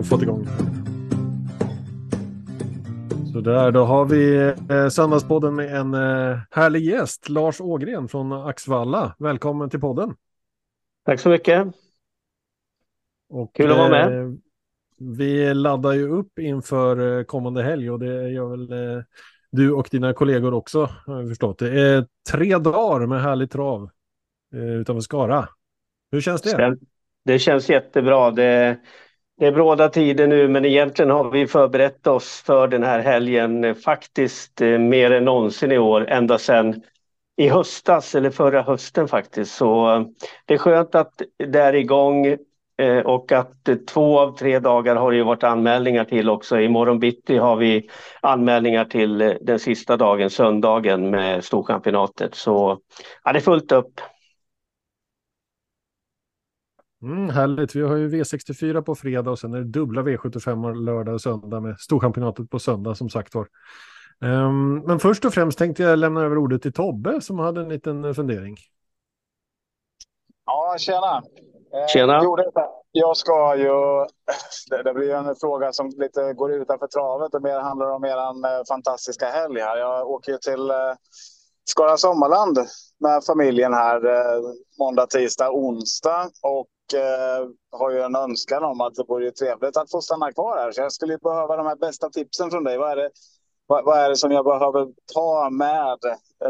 och fått igång. Så där, då har vi eh, Söndagspodden med en eh, härlig gäst, Lars Ågren från Axvalla. Välkommen till podden. Tack så mycket. Och, Kul att vara med. Eh, vi laddar ju upp inför eh, kommande helg och det gör väl eh, du och dina kollegor också, har jag förstått. Det är tre dagar med härlig trav eh, utanför Skara. Hur känns det? Det känns jättebra. Det, det är bråda tider nu men egentligen har vi förberett oss för den här helgen eh, faktiskt eh, mer än någonsin i år, ända sedan i höstas eller förra hösten faktiskt. Så eh, det är skönt att det är igång och att två av tre dagar har det varit anmälningar till också. Imorgon bitti har vi anmälningar till den sista dagen, söndagen med Storchampionatet. Så ja, det är fullt upp. Mm, härligt. Vi har ju V64 på fredag och sen är det dubbla V75 lördag och söndag med Storchampionatet på söndag som sagt var. Um, men först och främst tänkte jag lämna över ordet till Tobbe som hade en liten fundering. Ja, tjena. Eh, tjena. Jo, jag ska ju... Det, det, blir en fråga som lite går utanför travet och mer handlar om er eh, fantastiska helg här. Jag åker ju till eh, Skara Sommarland med familjen här måndag, tisdag, onsdag och eh, har ju en önskan om att det vore trevligt att få stanna kvar här. Så jag skulle behöva de här bästa tipsen från dig. Vad är det, vad, vad är det som jag behöver ta med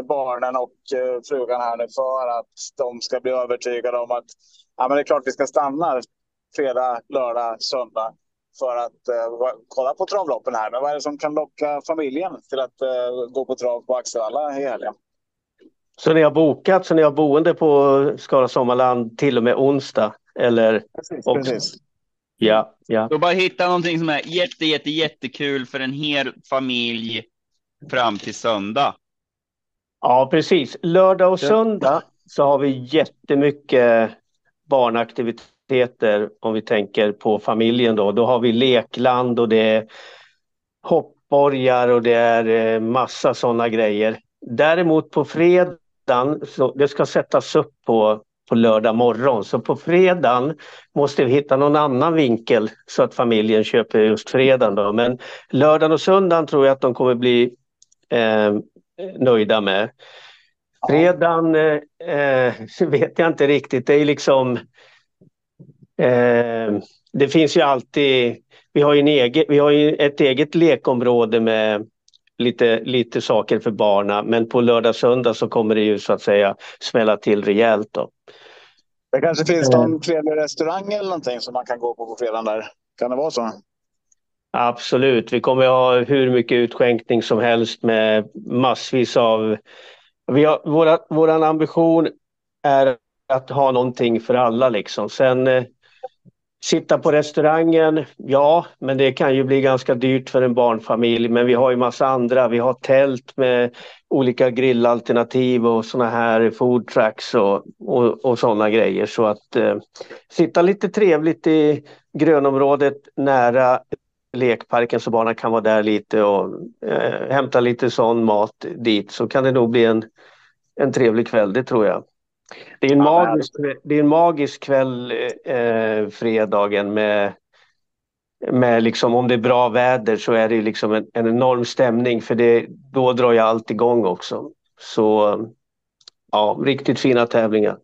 barnen och eh, frugan här nu för att de ska bli övertygade om att ja, men det är klart vi ska stanna fredag, lördag, söndag för att eh, kolla på travloppen här. Men vad är det som kan locka familjen till att eh, gå på trav på Axevalla i helgen? Så ni har bokat, så ni har boende på Skara Sommarland till och med onsdag? Eller precis, precis. Ja, ja. Då bara hitta någonting som är jätte, jätte, jättekul för en hel familj fram till söndag. Ja, precis. Lördag och söndag så har vi jättemycket barnaktiviteter om vi tänker på familjen då. Då har vi lekland och det är hoppborgar och det är eh, massa sådana grejer. Däremot på fredagen, så det ska sättas upp på på lördag morgon. Så på fredagen måste vi hitta någon annan vinkel så att familjen köper just fredagen. Då. Men lördagen och söndagen tror jag att de kommer bli eh, nöjda med. Fredagen eh, vet jag inte riktigt. Det är liksom... Eh, det finns ju alltid... Vi har ju, en egen, vi har ju ett eget lekområde med lite, lite saker för barna men på lördag söndag så kommer det ju så att säga smälla till rejält. Då. Det kanske finns någon trevlig restaurang eller någonting som man kan gå på på fredagen där. Kan det vara så? Absolut. Vi kommer att ha hur mycket utskänkning som helst med massvis av... Vi har, våra, våran ambition är att ha någonting för alla liksom. Sen eh, sitta på restaurangen, ja, men det kan ju bli ganska dyrt för en barnfamilj. Men vi har ju massa andra. Vi har tält med olika grillalternativ och såna här food trucks och, och, och sådana grejer. Så att eh, sitta lite trevligt i grönområdet nära lekparken så barnen kan vara där lite och eh, hämta lite sån mat dit så kan det nog bli en, en trevlig kväll, det tror jag. Det är en, magisk, det är en magisk kväll, eh, fredagen med, med liksom, om det är bra väder så är det liksom en, en enorm stämning för det, då drar jag allt igång också. Så ja, riktigt fina tävlingar.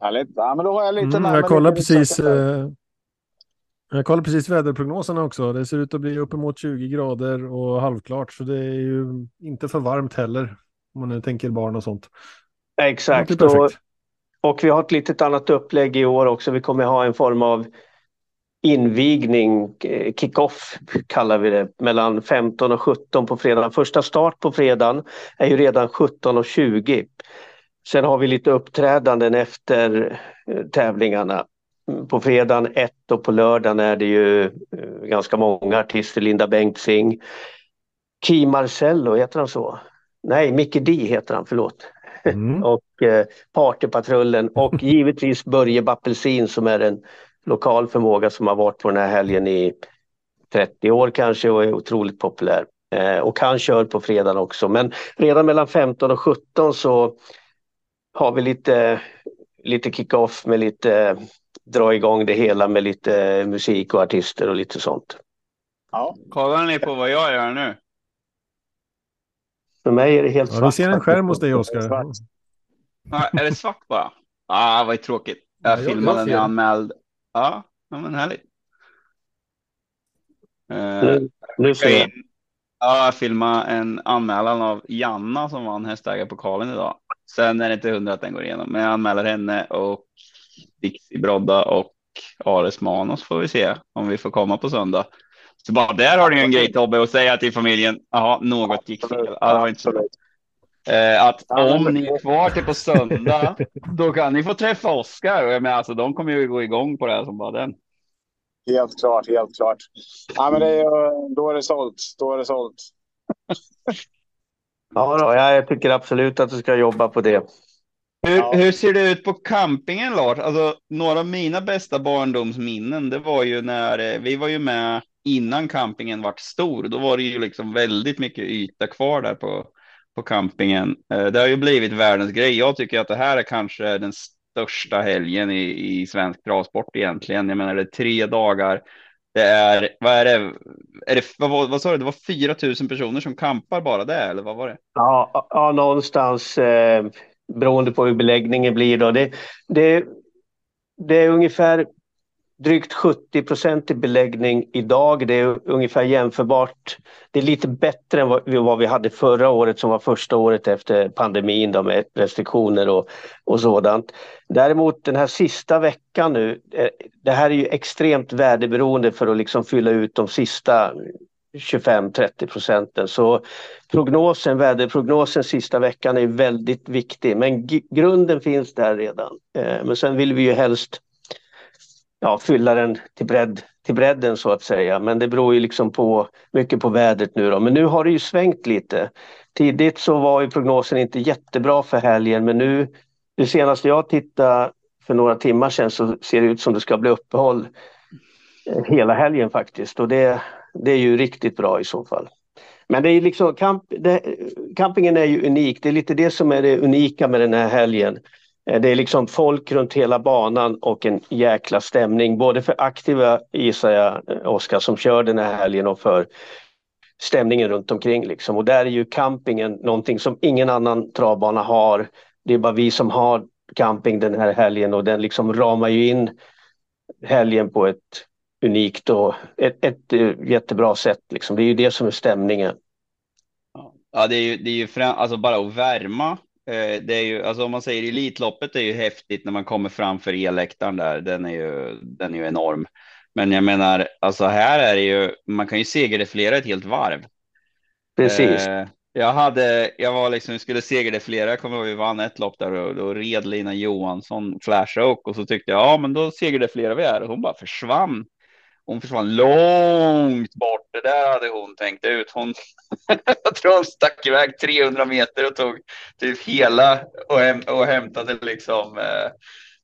Härligt. Ja, men då har jag lite mm, jag kollar precis. Eh, jag kollar precis väderprognoserna också. Det ser ut att bli uppemot 20 grader och halvklart, så det är ju inte för varmt heller. Om man nu tänker barn och sånt. Exakt. Och, och vi har ett litet annat upplägg i år också. Vi kommer ha en form av invigning, eh, kick-off kallar vi det, mellan 15 och 17 på fredag. Första start på fredagen är ju redan 17 och 20. Sen har vi lite uppträdanden efter eh, tävlingarna. På fredagen 1 och på lördagen är det ju eh, ganska många artister. Linda Bengtzing, Ki Marcello, heter han så? Nej, Micke D heter han, förlåt. Mm. och eh, Partypatrullen och givetvis Börje Bappelsin som är en lokal förmåga som har varit på den här helgen i 30 år kanske och är otroligt populär. Eh, och han kör på fredagen också men redan mellan 15 och 17 så har vi lite, lite kick-off med lite dra igång det hela med lite musik och artister och lite sånt. Ja. Kollar ni på vad jag gör nu? För mig är det helt Ja, svart. vi ser en skärm hos dig, Oskar. Ja, är det svart bara? Ah, vad tråkigt. Jag Ja, filmade jag när jag anmälde. Ja, ja, men härligt. Eh, Nu, nu ser jag ja, jag filmade en anmälan av Janna som vann hästägarpokalen idag. Sen är det inte hundra att den går igenom, men jag anmäler henne och Dixie Brodda och Ares Manos får vi se om vi får komma på söndag. Så bara där har du en grej Tobbe att säga till familjen. Jaha, något gick fel. Ja, det var inte så. Absolut. Eh, att om ni är kvar till på söndag, då kan ni få träffa Oskar. Och jag menar, alltså, de kommer ju gå igång på det här som bara den. Helt klart, helt klart. Ja, men det är, ju- då är det sålt. Då är det sålt. Ja, då, ja, jag tycker absolut att du ska jobba på det. Hur, Ja. hur ser det ut på campingen Lars? Alltså, några av mina bästa barndomsminnen, det var ju när eh, vi var ju med innan campingen vart stor. Då var det ju liksom väldigt mycket yta kvar där på, på campingen. Eh, det har ju blivit världens grej. Jag tycker att det här är kanske den största helgen i, i svensk travsport egentligen. Jag menar, det är tre dagar. Det är, vad är det? Är det vad, vad sa du? Det var 4 000 personer som campar bara det, eller vad var det? Ja, ja någonstans eh, beroende på hur beläggningen blir. Då. Det, det, det är ungefär drygt 70 procent i beläggning idag. Det är ungefär jämförbart. Det är lite bättre än vad vi, hade förra året som var första året efter pandemin då, med restriktioner och, och sådant. Däremot den här sista veckan nu, eh, det här är ju extremt värdeberoende för att liksom fylla ut de sista 25-30 procenten. Så prognosen, väderprognosen sista veckan är väldigt viktig. Men grunden finns där redan. Eh, men sen vill vi ju helst ja, fylla den till, bredd, till bredden så att säga. Men det beror ju liksom på mycket på vädret nu då. Men nu har det ju svängt lite. Tidigt så var ju prognosen inte jättebra för helgen men nu det senaste jag tittade för några timmar sedan så ser det ut som det ska bli uppehåll eh, hela helgen faktiskt och det, det är ju riktigt bra i så fall. Men det är liksom, camp, det, campingen är ju unik, det är lite det som är det unika med den här helgen. Eh, det är liksom folk runt hela banan och en jäkla stämning, både för aktiva gissar jag, eh, Oskar, som kör den här helgen och för stämningen runt omkring. Liksom. Och där är ju campingen någonting som ingen annan travbana har. Det är bara vi som har camping den här helgen och den liksom ramar ju in helgen på ett unikt och ett, ett eh, jättebra sätt. Liksom. Det är ju det som är stämningen. Ja, det är ju, det är ju fram, alltså bara att värma. Eh, det är ju, alltså om man säger Elitloppet är ju häftigt när man kommer framför elläktaren där. Den är ju, den är ju enorm. Men jag menar, alltså här är det ju, man kan ju segerdefilera ett helt varv. Precis. Eh, jag hade, jag var liksom, skulle segerdefilera, jag kommer ihåg vi vann ett lopp där och då red Lina Johansson Flash Oak och så tyckte jag, ja men då segerdefilerar vi här och hon bara försvann. Hon försvann långt bort. Det där hade hon tänkt ut. Hon, jag tror hon stack iväg 300 meter och tog typ hela och, häm, och hämtade liksom eh,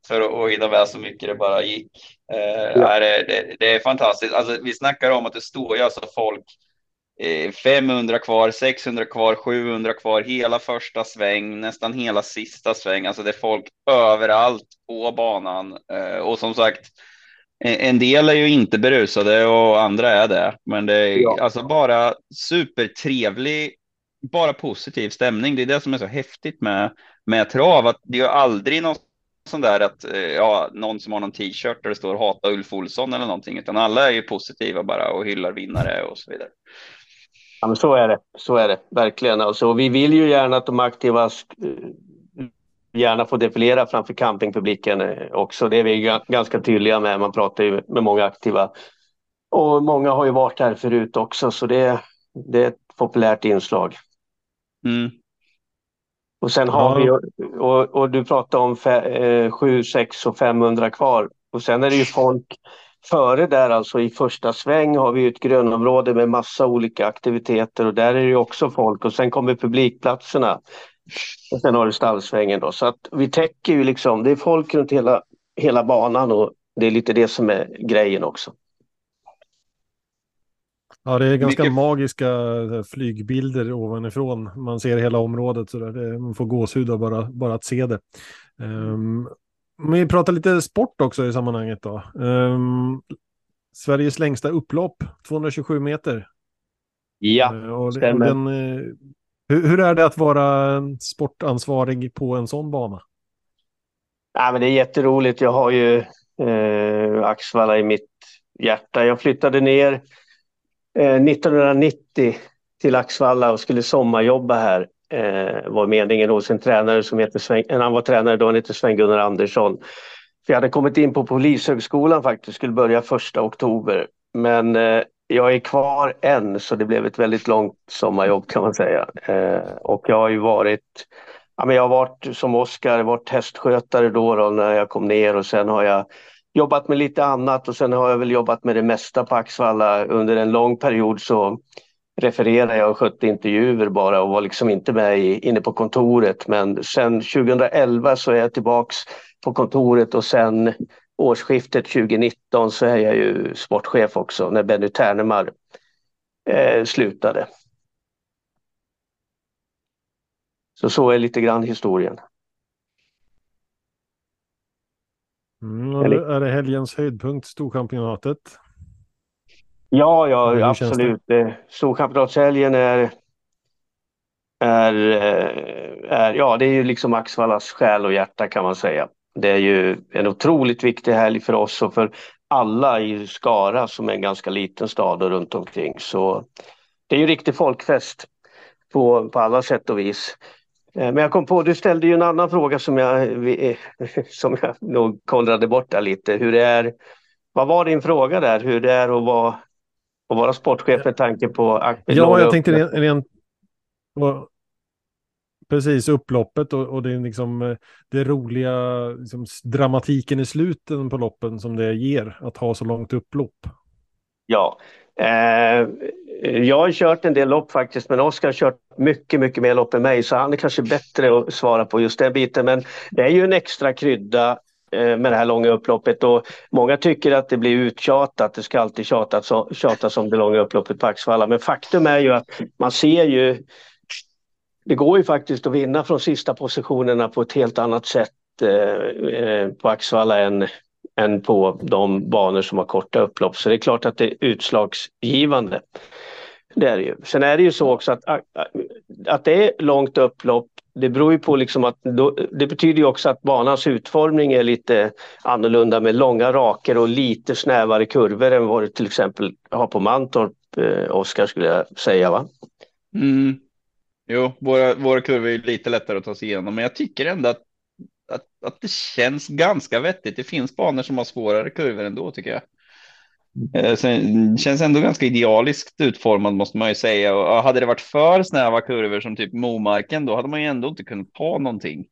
för att, hinna med så mycket det bara gick. Eh, ja. det, det, det, är fantastiskt. Alltså, vi snackar om att det står ju alltså folk eh, 500 kvar, 600 kvar, 700 kvar, hela första sväng, nästan hela sista sväng. Alltså det är folk överallt på banan eh, och som sagt en del är ju inte berusade och andra är det. Men det är ja. alltså bara supertrevlig, bara positiv stämning. Det är det som är så häftigt med, med trav. Att det är ju aldrig någon sån där att ja, någon som har någon t-shirt där det står hata Ulf Olsson eller någonting. Utan alla är ju positiva bara och hyllar vinnare och så vidare. Ja, men så är det. Så är det verkligen. Alltså, vi vill ju gärna att de aktiva gärna få defilera framför campingpubliken också. Det är vi ganska tydliga med. Man pratar ju med många aktiva. Och många har ju varit här förut också så det, det är ett populärt inslag. Mm. Och sen har ja. vi, och, och du pratar om 7, 6 och 500 kvar. Och sen är det ju folk före där, alltså i första sväng har vi ett grönområde med massa olika aktiviteter och där är det också folk och sen kommer publikplatserna. Och sen har du stallsvängen då. Så att vi täcker ju liksom, det är folk runt hela, hela banan och det är lite det som är grejen också. Ja, det är ganska Mycket... magiska flygbilder ovanifrån. Man ser hela området så där. Man får gåshud bara, bara att se det. Um, vi pratar lite sport också i sammanhanget då. Um, Sveriges längsta upplopp, 227 meter. Ja, uh, och, och den, uh, hur, hur, är det att vara sportansvarig på en sån bana? Ja, men det är jätteroligt. Jag har ju eh, Axvalla i mitt hjärta. Jag flyttade ner eh, 1990 till Axvalla och skulle sommarjobba här eh, var meningen hos en tränare som heter Sven, han var tränare då, han hette Sven-Gunnar Andersson. För jag hade kommit in på Polishögskolan faktiskt, skulle börja första oktober. Men eh, jag är kvar än så det blev ett väldigt långt sommarjobb kan man säga. Eh, och jag har ju varit, ja, men jag har varit som Oskar, varit hästskötare då, då när jag kom ner och sen har jag jobbat med lite annat och sen har jag väl jobbat med det mesta på Axvalla under en lång period så refererade jag och skötte intervjuer bara och var liksom inte med i, inne på kontoret. Men sen 2011 så är jag tillbaks på kontoret och sen årsskiftet 2019 så är jag ju sportchef också när Benny Ternemar eh, slutade. Så så är lite grann historien. Mm, är det helgens höjdpunkt, Storchampionatet? Ja, ja absolut. Storchampionatshelgen är, är, eh, är, ja det är ju liksom Axvallas själ och hjärta kan man säga. Det är ju en otroligt viktig helg för oss och för alla i Skara som är en ganska liten stad och runt omkring. Så det är ju riktig folkfest på, på alla sätt och vis. Eh, men jag kom på, du ställde ju en annan fråga som jag, som jag nog kollrade bort där lite. Hur det är, vad var din fråga där? Hur det är att vara och vara sportchef med tanke på... Ja, jag tänkte rent... rent precis, upploppet och, och det är liksom eh, det roliga, liksom, dramatiken i slutet på loppen som det ger, att ha så långt upplopp. Ja, eh, jag har kört en del lopp faktiskt, men Oskar har kört mycket, mycket mer lopp än mig, så han är kanske bättre att svara på just den biten. Men det är ju en extra krydda Eh, med det här långa upploppet och många tycker att det blir uttjatat, det ska alltid tjatas, tjatas om det långa upploppet på Axvalla. Men faktum är ju att man ser ju, det går ju faktiskt att vinna från sista positionerna på ett helt annat sätt eh, eh på Axvalla än, än på de banor som har korta upplopp. Så det är klart att det är utslagsgivande. Det är det ju. Sen är det ju så också att, att det är långt upplopp det beror ju på liksom att det betyder ju också att banans utformning är lite annorlunda med långa raker och lite snävare kurvor än vad du till exempel har på Mantorp, eh, Oskar skulle jag säga va? Mm. Jo, våra, våra kurvor är lite lättare att ta sig igenom, men jag tycker ändå att, att, att det känns ganska vettigt. Det finns banor som har svårare kurvor ändå tycker jag. Eh, sen känns ändå ganska idealiskt utformad måste man ju säga. Och hade det varit för snäva kurvor som typ Momarken då hade man ju ändå inte kunnat ta någonting.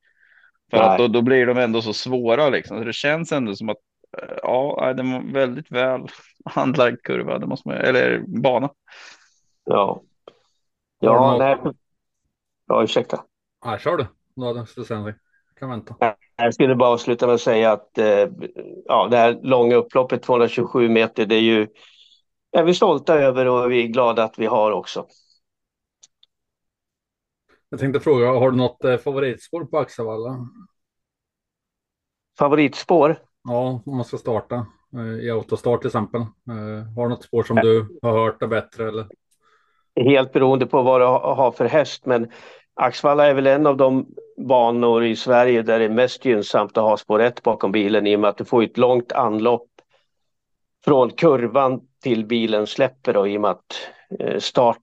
För Nej. att då, då blir de ändå så svåra liksom. Så det känns ändå som att eh, ja, det var väldigt väl handlagd kurva. Det måste man, eller bana. Ja. Ja, nej. Ja, ursäkta. Ja, kör du. Någon ska kan vänta. Jag skulle bara avsluta med att säga att eh, ja, det här långa upploppet, 227 meter, det är ju är vi stolta över och vi är glada att vi har också. Jag tänkte fråga, har du något eh, favoritspår på Axevalla? Favoritspår? Ja, om man ska starta eh, i autostart till exempel. Har du något spår som du har hört är bättre? Eller? Helt beroende på vad du har för häst, men Axvalla är väl en av de banor i Sverige där det är mest gynnsamt att ha spår 1 bakom bilen i och med att du får ett långt anlopp från kurvan till bilen släpper då, i och med att eh, start,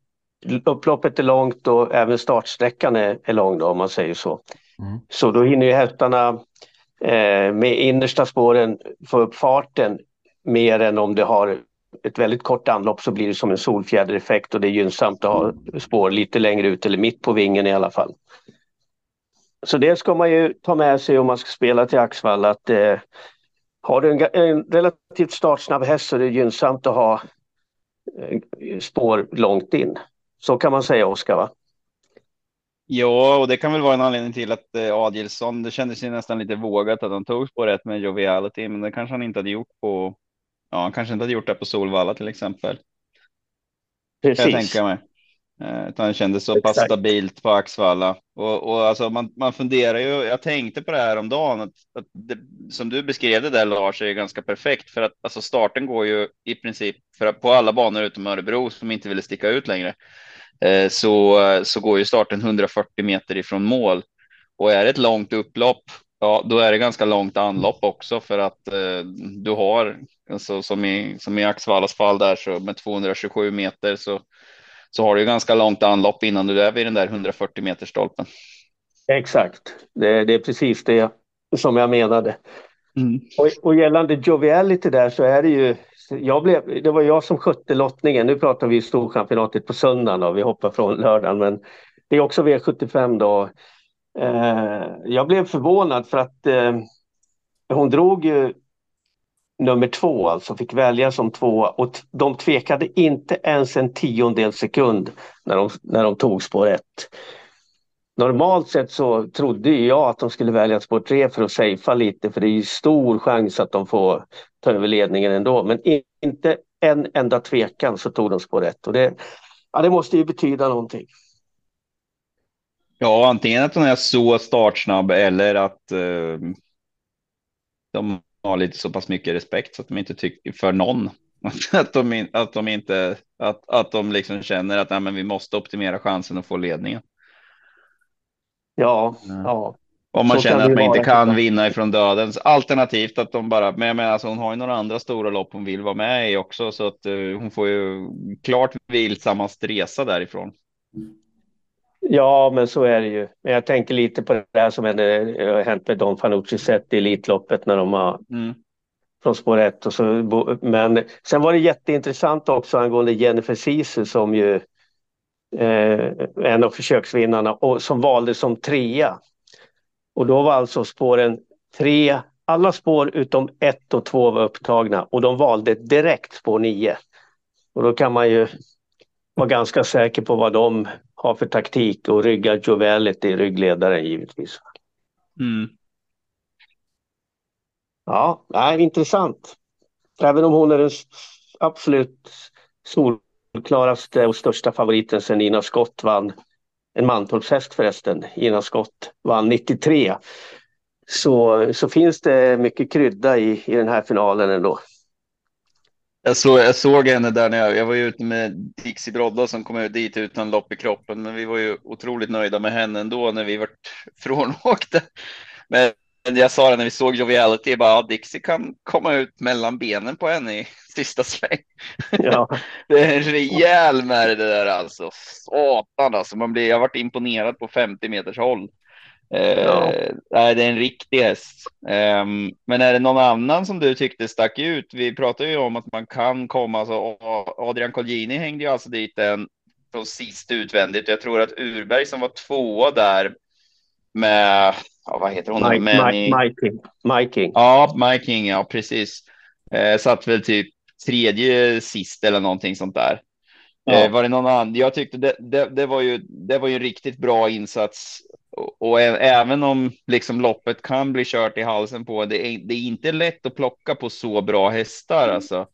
upploppet är långt och även startsträckan är, är lång då, om man säger så. Mm. Så då hinner ju hästarna eh, med innersta spåren få upp farten mer än om det har ett väldigt kort anlopp så blir det som en solfjädereffekt och det är gynnsamt att ha spår lite längre ut eller mitt på vingen i alla fall. Så det ska man ju ta med sig om man ska spela till Axvall att eh, har du en, en, relativt startsnabb häst så är det gynnsamt att ha eh, spår långt in. Så kan man säga Oskar va? Ja, och det kan väl vara en anledning till att eh, Adilsson, det kändes ju nästan lite vågat att han tog spår rätt med Joviality, men det kanske han inte hade gjort på Ja, han kanske inte hade gjort det på Solvalla till exempel. Precis. Jag tänker mig. Eh, utan det kändes så pass stabilt på Axvalla. Och, och alltså man, man funderar ju, jag tänkte på det här om dagen att, att det, som du beskrev det där Lars är ganska perfekt för att alltså starten går ju i princip för att på alla banor utom Örebro som inte ville sticka ut längre. Eh, så, så går ju starten 140 meter ifrån mål och är det ett långt upplopp Ja, då är det ganska långt anlopp också för att eh, du har alltså, som i som i Axvallas fall där så med 227 meter så så har du ganska långt anlopp innan du är vid den där 140 meters stolpen. Exakt, det, det är precis det som jag menade. Mm. Och, och gällande joviality där så är det ju, jag blev, det var jag som skötte lottningen. Nu pratar vi storchampionatet på söndagen och vi hoppar från lördagen men det är också V75 då. Eh, jag blev förvånad för att eh, hon drog ju nummer två, alltså fick välja som två och de tvekade inte ens en tiondel sekund när de, när de tog spår ett. Normalt sett så trodde jag att de skulle välja spår tre för att safea lite för det är stor chans att de får ta över ledningen ändå. Men inte en enda tvekan så tog de spår ett och det, ja, det måste ju betyda någonting. Ja, antingen att hon är så startsnabb eller att eh, de har lite så pass mycket respekt så att de inte tycker för någon. Att de, att de inte, att, att de liksom känner att nej, men vi måste optimera chansen att få ledningen. Ja, ja. Om man så känner att man inte kan vinna ifrån dödens. Alternativt att de bara, men jag menar, alltså, hon har ju några andra stora lopp hon vill vara med i också, så att uh, hon får ju klart vilsammast resa därifrån. Ja, men så är det ju. Men jag tänker lite på det här som hände, har hänt med Don Fanucci sett i Elitloppet när de har mm. från spår 1. Och så, men sen var det jätteintressant också angående Jennifer Sisu som ju eh, en av försöksvinnarna och som valde som trea. Och då var alltså spåren tre, alla spår utom ett och två var upptagna och de valde direkt spår nio. Och då kan man ju vara ganska säker på vad de har för taktik och rygga Jovellet i ryggledaren givetvis. Mm. Ja, nej, intressant. Även om hon är den absolut solklaraste och största favoriten sen Ina Skott vann en Mantorpshäst förresten, Ina Skott vann 93. Så, så finns det mycket krydda i, i den här finalen ändå. Jag, så, jag såg henne där när jag, jag var ute med Dixie Brodda som kom dit utan lopp i kroppen, men vi var ju otroligt nöjda med henne ändå när vi vart frånåkta. Men jag sa det när vi såg Joviality, bara, ja, Dixie kan komma ut mellan benen på henne i sista sväng. Ja. det är en rejäl med det där alltså. Satan alltså, man blir, jag varit imponerad på 50 meters håll. Ja. Eh, det är en riktig häst. Eh, men är det någon annan som du tyckte stack ut? Vi pratar ju om att man kan komma, alltså Adrian Colgjini hängde ju alltså dit en från sist utvändigt. Jag tror att Urberg som var tvåa där med, ja, vad heter hon? Mike, Mike, Mike, Mike King. Ja, Mike King, ja precis. Eh, satt väl typ tredje sist eller någonting sånt där. Ja. Eh, var det någon annan? Jag tyckte det, det, det, var ju, det var ju en riktigt bra insats och, även om liksom loppet kan bli kört i halsen på det är, det är inte lätt att plocka på så bra hästar mm. alltså.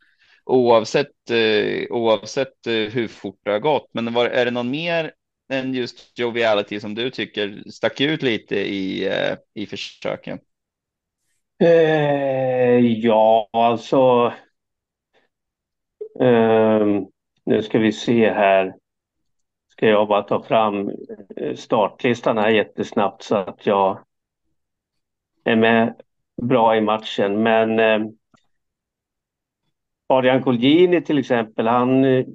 Oavsett, eh, oavsett eh, hur fort det har gått. Men var, är det någon mer än just joviality som du tycker stack ut lite i, eh, i försöken? Eh, ja, alltså. Eh, nu ska vi se här ska jag bara ta fram eh, startlistan här jättesnabbt så att jag är med bra i matchen. Men eh, Adrian Colgjini till exempel, han eh,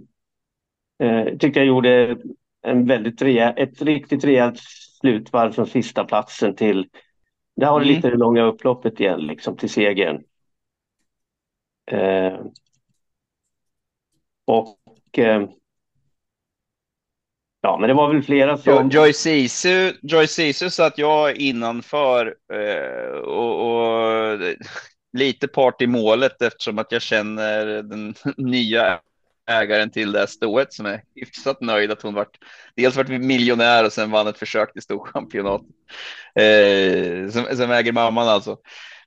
tyckte jag gjorde en väldigt rejäl, ett riktigt rejält slutvarv från sista platsen till det har mm. lite det långa upploppet igen liksom till segern. Eh, och eh, Ja, men det var väl flera som... Joy Sisu, Joy Sisu satt jag innanför eh, och, och, lite part i målet eftersom att jag känner den nya ägaren till det här stået som är hyfsat nöjd att hon varit dels varit miljonär och sen vann ett försök till storchampionat. Eh, som, som äger mamman alltså.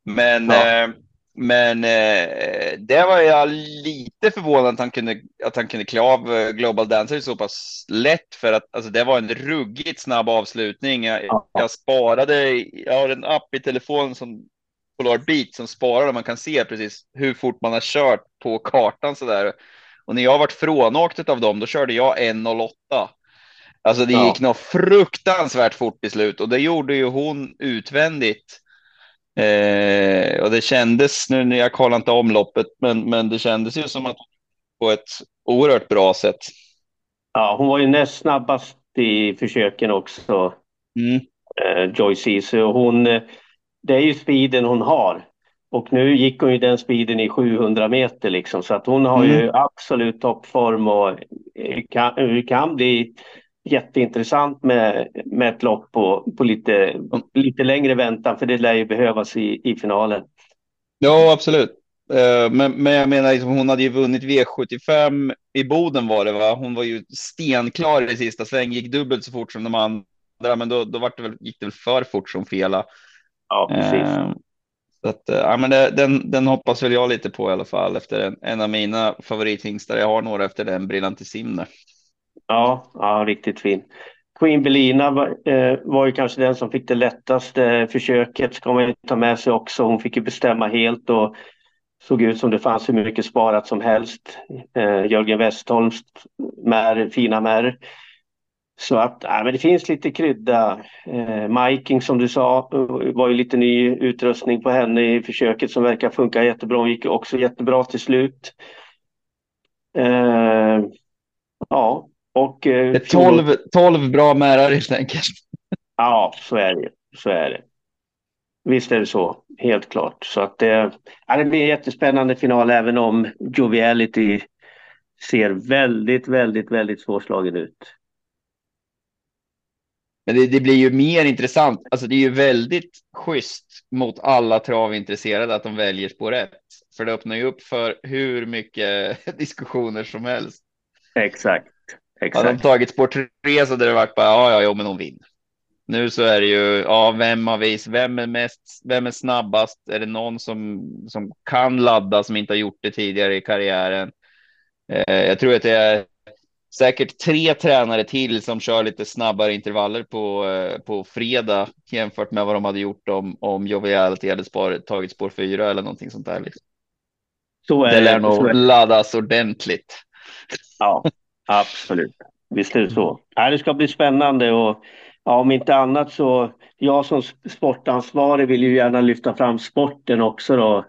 Men, ja. eh, men eh, det var jag lite förvånad att han kunde, att han kunde klä av eh, Global Dancer så pass lätt för att alltså, det var en ruggigt snabb avslutning. Jag, Ja. jag sparade, jag har en app i telefonen som Polar Beat som sparar och man kan se precis hur fort man har kört på kartan så där. Och när jag varit frånåkt av dem, då körde jag 1.08. Alltså det Ja. gick nog fruktansvärt fort i slut och det gjorde ju hon utvändigt. Eh, och det kändes, nu när jag kollade inte omloppet, men, men det kändes ju som att på ett oerhört bra sätt. Ja, hon var ju näst snabbast i försöken också, Mm. eh, Joy Ceesay. Och hon, eh, det är ju speeden hon har. Och nu gick hon ju den speeden i 700 meter liksom, så att hon har Mm. ju absolut toppform och eh, kan, kan bli jätteintressant med, med ett lopp på, på lite, lite längre väntan, för det lär ju behövas i, i finalen. Ja, absolut. Eh, Men, men jag menar, liksom, hon hade ju vunnit V75 i Boden var det va? Hon var ju stenklar i sista sväng, gick dubbelt så fort som de andra, men då, då var det väl, gick det väl för fort som Fela. Ja, precis. Eh, Så att, eh, ja, men det, den, den hoppas väl jag lite på i alla fall efter en, en av mina favorithingstar. Jag har några efter den Brillantissim där. Ja, ja, riktigt fin. Queen Belina var, eh, var ju kanske den som fick det lättaste eh, försöket, ska man ju ta med sig också. Hon fick ju bestämma helt och såg ut som det fanns hur mycket sparat som helst. Eh, Jörgen Westholms mär, fina mär. Så att, ja, men det finns lite krydda. Eh, Miking som du sa, var ju lite ny utrustning på henne i försöket som verkar funka jättebra. Hon gick också jättebra till slut. Eh, ja, och... eh, Det är 12, 12 bra märar helt enkelt. Ja, så är det. Så är det. Visst är det så, helt klart. Så att det, ja, det blir en jättespännande final även om Joviality ser väldigt, väldigt, väldigt svårslagen ut. Men det, det blir ju mer intressant. Alltså det är ju väldigt schysst mot alla travintresserade att de väljer spår rätt. För det öppnar ju upp för hur mycket diskussioner som helst. Exakt. Hade de Exakt. tagit spår tre så hade det varit bara ja, ja, jo, men hon vinner. Nu så är det ju ja, vem har vis, vem är mest, vem är snabbast? Är det någon som som kan ladda som inte har gjort det tidigare i karriären? Eh, jag tror att det är säkert tre tränare till som kör lite snabbare intervaller på eh, på fredag jämfört med vad de hade gjort om om Joviality hade spår, tagit spår fyra eller någonting sånt där. Liksom. Så är Det lär nog laddas ordentligt. Ja, absolut. Visst är det så. Ja, det ska bli spännande och ja, om inte annat så jag som sportansvarig vill ju gärna lyfta fram sporten också då.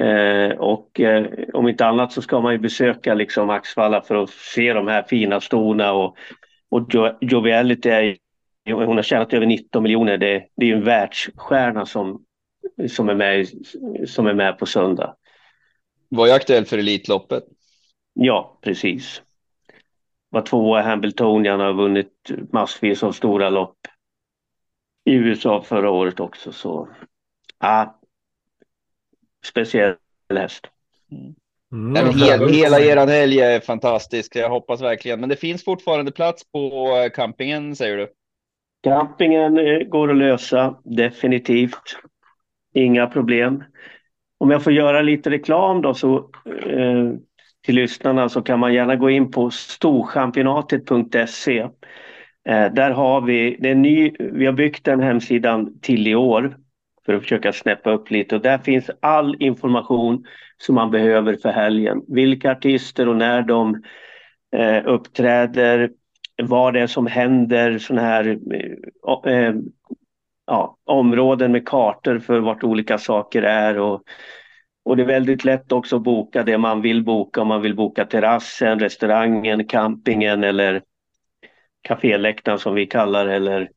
Eh, och eh, om inte annat så ska man ju besöka liksom Axvalla för att se de här fina stona och, och jo, Joviality är hon har tjänat över 19 miljoner. Det, det är en världsstjärna som, som, är med, som är med på söndag. Var ju aktuell för Elitloppet. Ja, precis. Var tvåa i Hamiltonian och har vunnit massvis av stora lopp i USA förra året också. Så ja, speciell häst. Mm, Nej, men ja, hel, härligt. hela eran helg är fantastisk. Jag hoppas verkligen. Men det finns fortfarande plats på eh, campingen säger du? Campingen eh, går att lösa, definitivt. Inga problem. Om jag får göra lite reklam då så eh, till lyssnarna så kan man gärna gå in på storchampionatet.se. Eh, där har vi, det är ny, vi har byggt den hemsidan till i år för att försöka snäppa upp lite och där finns all information som man behöver för helgen. Vilka artister och när de eh, uppträder, vad det är som händer, sådana här eh, eh, ja, områden med kartor för vart olika saker är och, och det är väldigt lätt också att boka det man vill boka om man vill boka terrassen, restaurangen, campingen eller kaféläktaren som vi kallar eller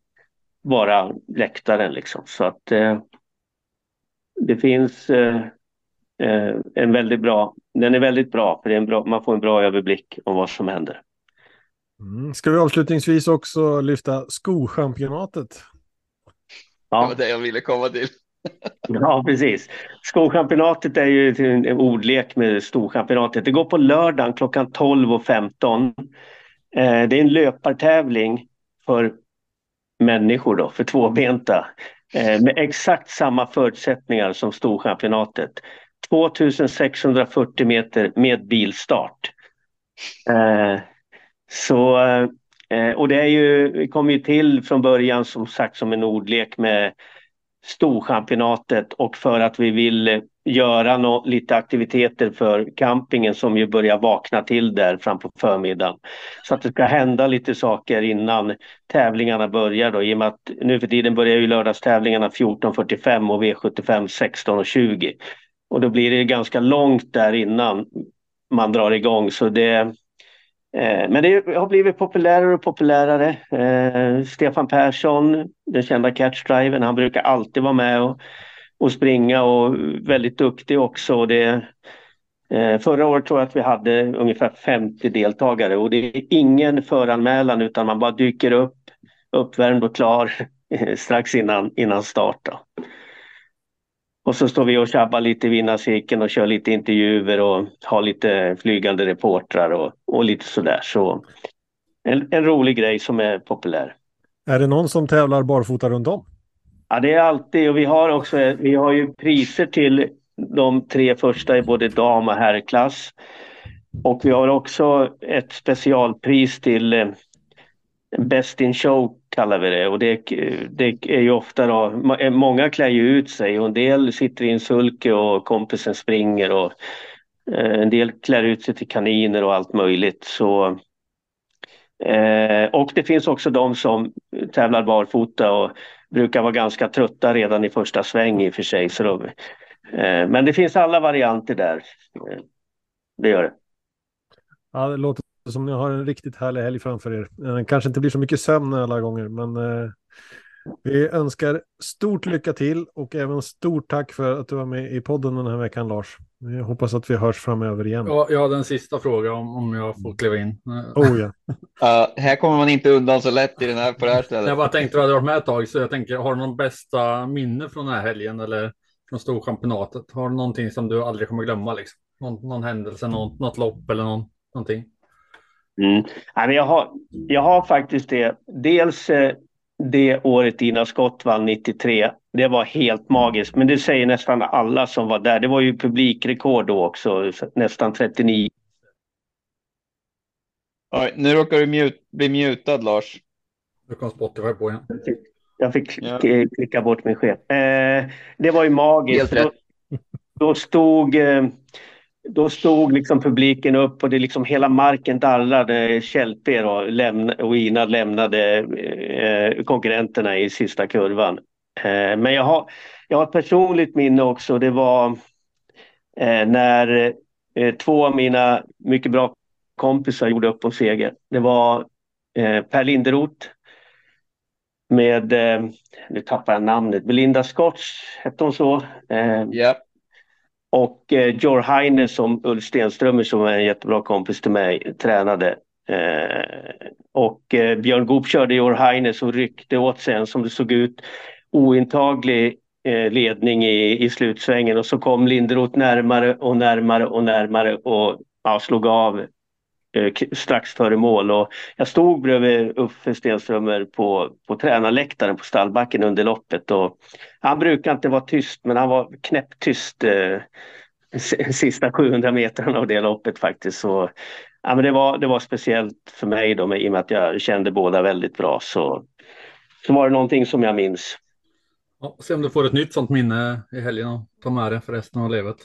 bara läktaren liksom. Så att eh, det finns eh, eh, en väldigt bra, den är väldigt bra för det är en bra, man får en bra överblick om vad som händer. Mm. Ska vi avslutningsvis också lyfta skochampionatet? Det Ja. var det jag ville komma till. Ja, precis. Skochampionatet är ju en ordlek med storchampionatet. Det går på lördagen klockan 12.15. Eh, det är en löpartävling för människor då, för tvåbenta. Eh, med exakt samma förutsättningar som Storchampionatet. 2640 meter med bilstart. Eh, så, och det är ju, vi kom ju till från början som sagt som en ordlek med Storchampionatet och för att vi vill eh, göra no lite aktiviteter för campingen som ju börjar vakna till där fram på förmiddagen. Så att det ska hända lite saker innan tävlingarna börjar då i och med att nu för tiden börjar ju lördagstävlingarna 14.45 och V75 16.20. Och då blir det ganska långt där innan man drar igång så det Eh, men det har blivit populärare och populärare. Eh, Stefan Persson, den kända catchdriven, han brukar alltid vara med och, och springa och väldigt duktig också. Det, eh, förra året tror jag att vi hade ungefär 50 deltagare och det är ingen föranmälan utan man bara dyker upp, uppvärmd och klar strax innan, innan start. Då. Och så står vi och tjabbar lite i vinnarcirkeln och kör lite intervjuer och har lite flygande reportrar och, och lite sådär. Så en, en rolig grej som är populär. Är det någon som tävlar barfota runt om? Ja, det är alltid och vi har också vi har ju priser till de tre första i både dam och herrklass. Och vi har också ett specialpris till eh, Best in show kallar vi det och det, det är ju ofta då, eh, många klär ju ut sig och en del sitter i en sulke och kompisen springer och eh, en del klär ut sig till kaniner och allt möjligt. Så, eh, och det finns också de som tävlar barfota och brukar vara ganska trötta redan i första sväng i och för sig. Så då, eh, men det finns alla varianter där. Eh, det gör det. Ja, det låter som ni har en riktigt härlig helg framför er. Eh, kanske inte blir så mycket sömn alla gånger, men eh, vi önskar stort lycka till och även stort tack för att du var med i podden den här veckan, Lars. Jag hoppas att vi hörs framöver igen. Ja, jag hade en sista fråga om, om jag får kliva in. Oh, ja. uh, här kommer man inte undan så lätt i den här, på det här stället. Jag bara tänkte att du hade varit med ett tag, så jag tänker, har du någon bästa minne från den här helgen eller från Storchampionatet? Har du någonting som du aldrig kommer glömma? Liksom? Någon, någon händelse, någon, något lopp eller någon, någonting? Mm. jag, har, jag har faktiskt det. Dels eh, det året Ina Scott vann 93. Det var helt magiskt, men det säger nästan alla som var där. Det var ju publikrekord då också, nästan 39. Oj, nu råkar du mute, bli mutad Lars. Nu kom Spotify på igen. Jag fick ja. klicka bort min chef. Eh, det var ju magiskt. Då, då, stod eh, då stod liksom publiken upp och det liksom hela marken darrade. Kälpe och, lämna, och Ina lämnade eh, konkurrenterna i sista kurvan. Eh, men jag har, jag har ett personligt minne också. Det var eh, när eh, två av mina mycket bra kompisar gjorde upp om seger. Det var eh, Per Linderoth med, eh, nu tappar jag namnet, Belinda Scotch, hette hon så? Eh, yep. Och eh, Jor Heine som Ulf Stenströmer som är en jättebra kompis till mig tränade. Eh, och eh, Björn Goop körde Jor Heine som ryckte åt sig en som det såg ut ointaglig eh, ledning i, i slutsvängen och så kom Linderoth närmare och närmare och närmare och ja, slog av Eh, strax före mål. Och jag stod bredvid Uffe Stenströmer på, på tränarläktaren på stallbacken under loppet. Och han brukar inte vara tyst, men han var knäpptyst eh, sista 700 metrarna av det loppet faktiskt. Så, ja, men det, var, det var speciellt för mig då, med, i och med att jag kände båda väldigt bra. Så, så var det någonting som jag minns. Ja, se om du får ett nytt sånt minne i helgen och ta med det för resten av livet.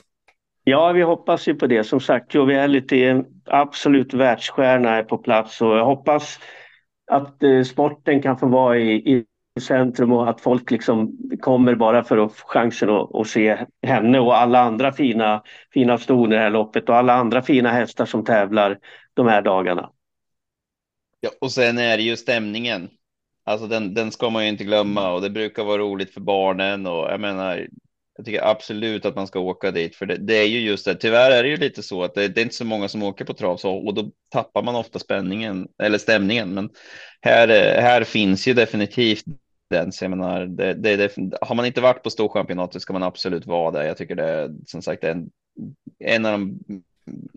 Ja, vi hoppas ju på det. Som sagt, Joviality är en absolut världsstjärna är på plats och jag hoppas att eh, sporten kan få vara i, i centrum och att folk liksom kommer bara för att få chansen att, att se henne och alla andra fina, fina ston i det här loppet och alla andra fina hästar som tävlar de här dagarna. Ja, och sen är det ju stämningen. Alltså den, den ska man ju inte glömma och det brukar vara roligt för barnen och jag menar jag tycker absolut att man ska åka dit, för det, det, är ju just det. Tyvärr är det ju lite så att det, det är inte så många som åker på trav så, och då tappar man ofta spänningen eller stämningen. Men här, här finns ju definitivt den. Så jag menar, det, det, har man inte varit på storchampionatet ska man absolut vara där. Jag tycker det är som sagt en, en av de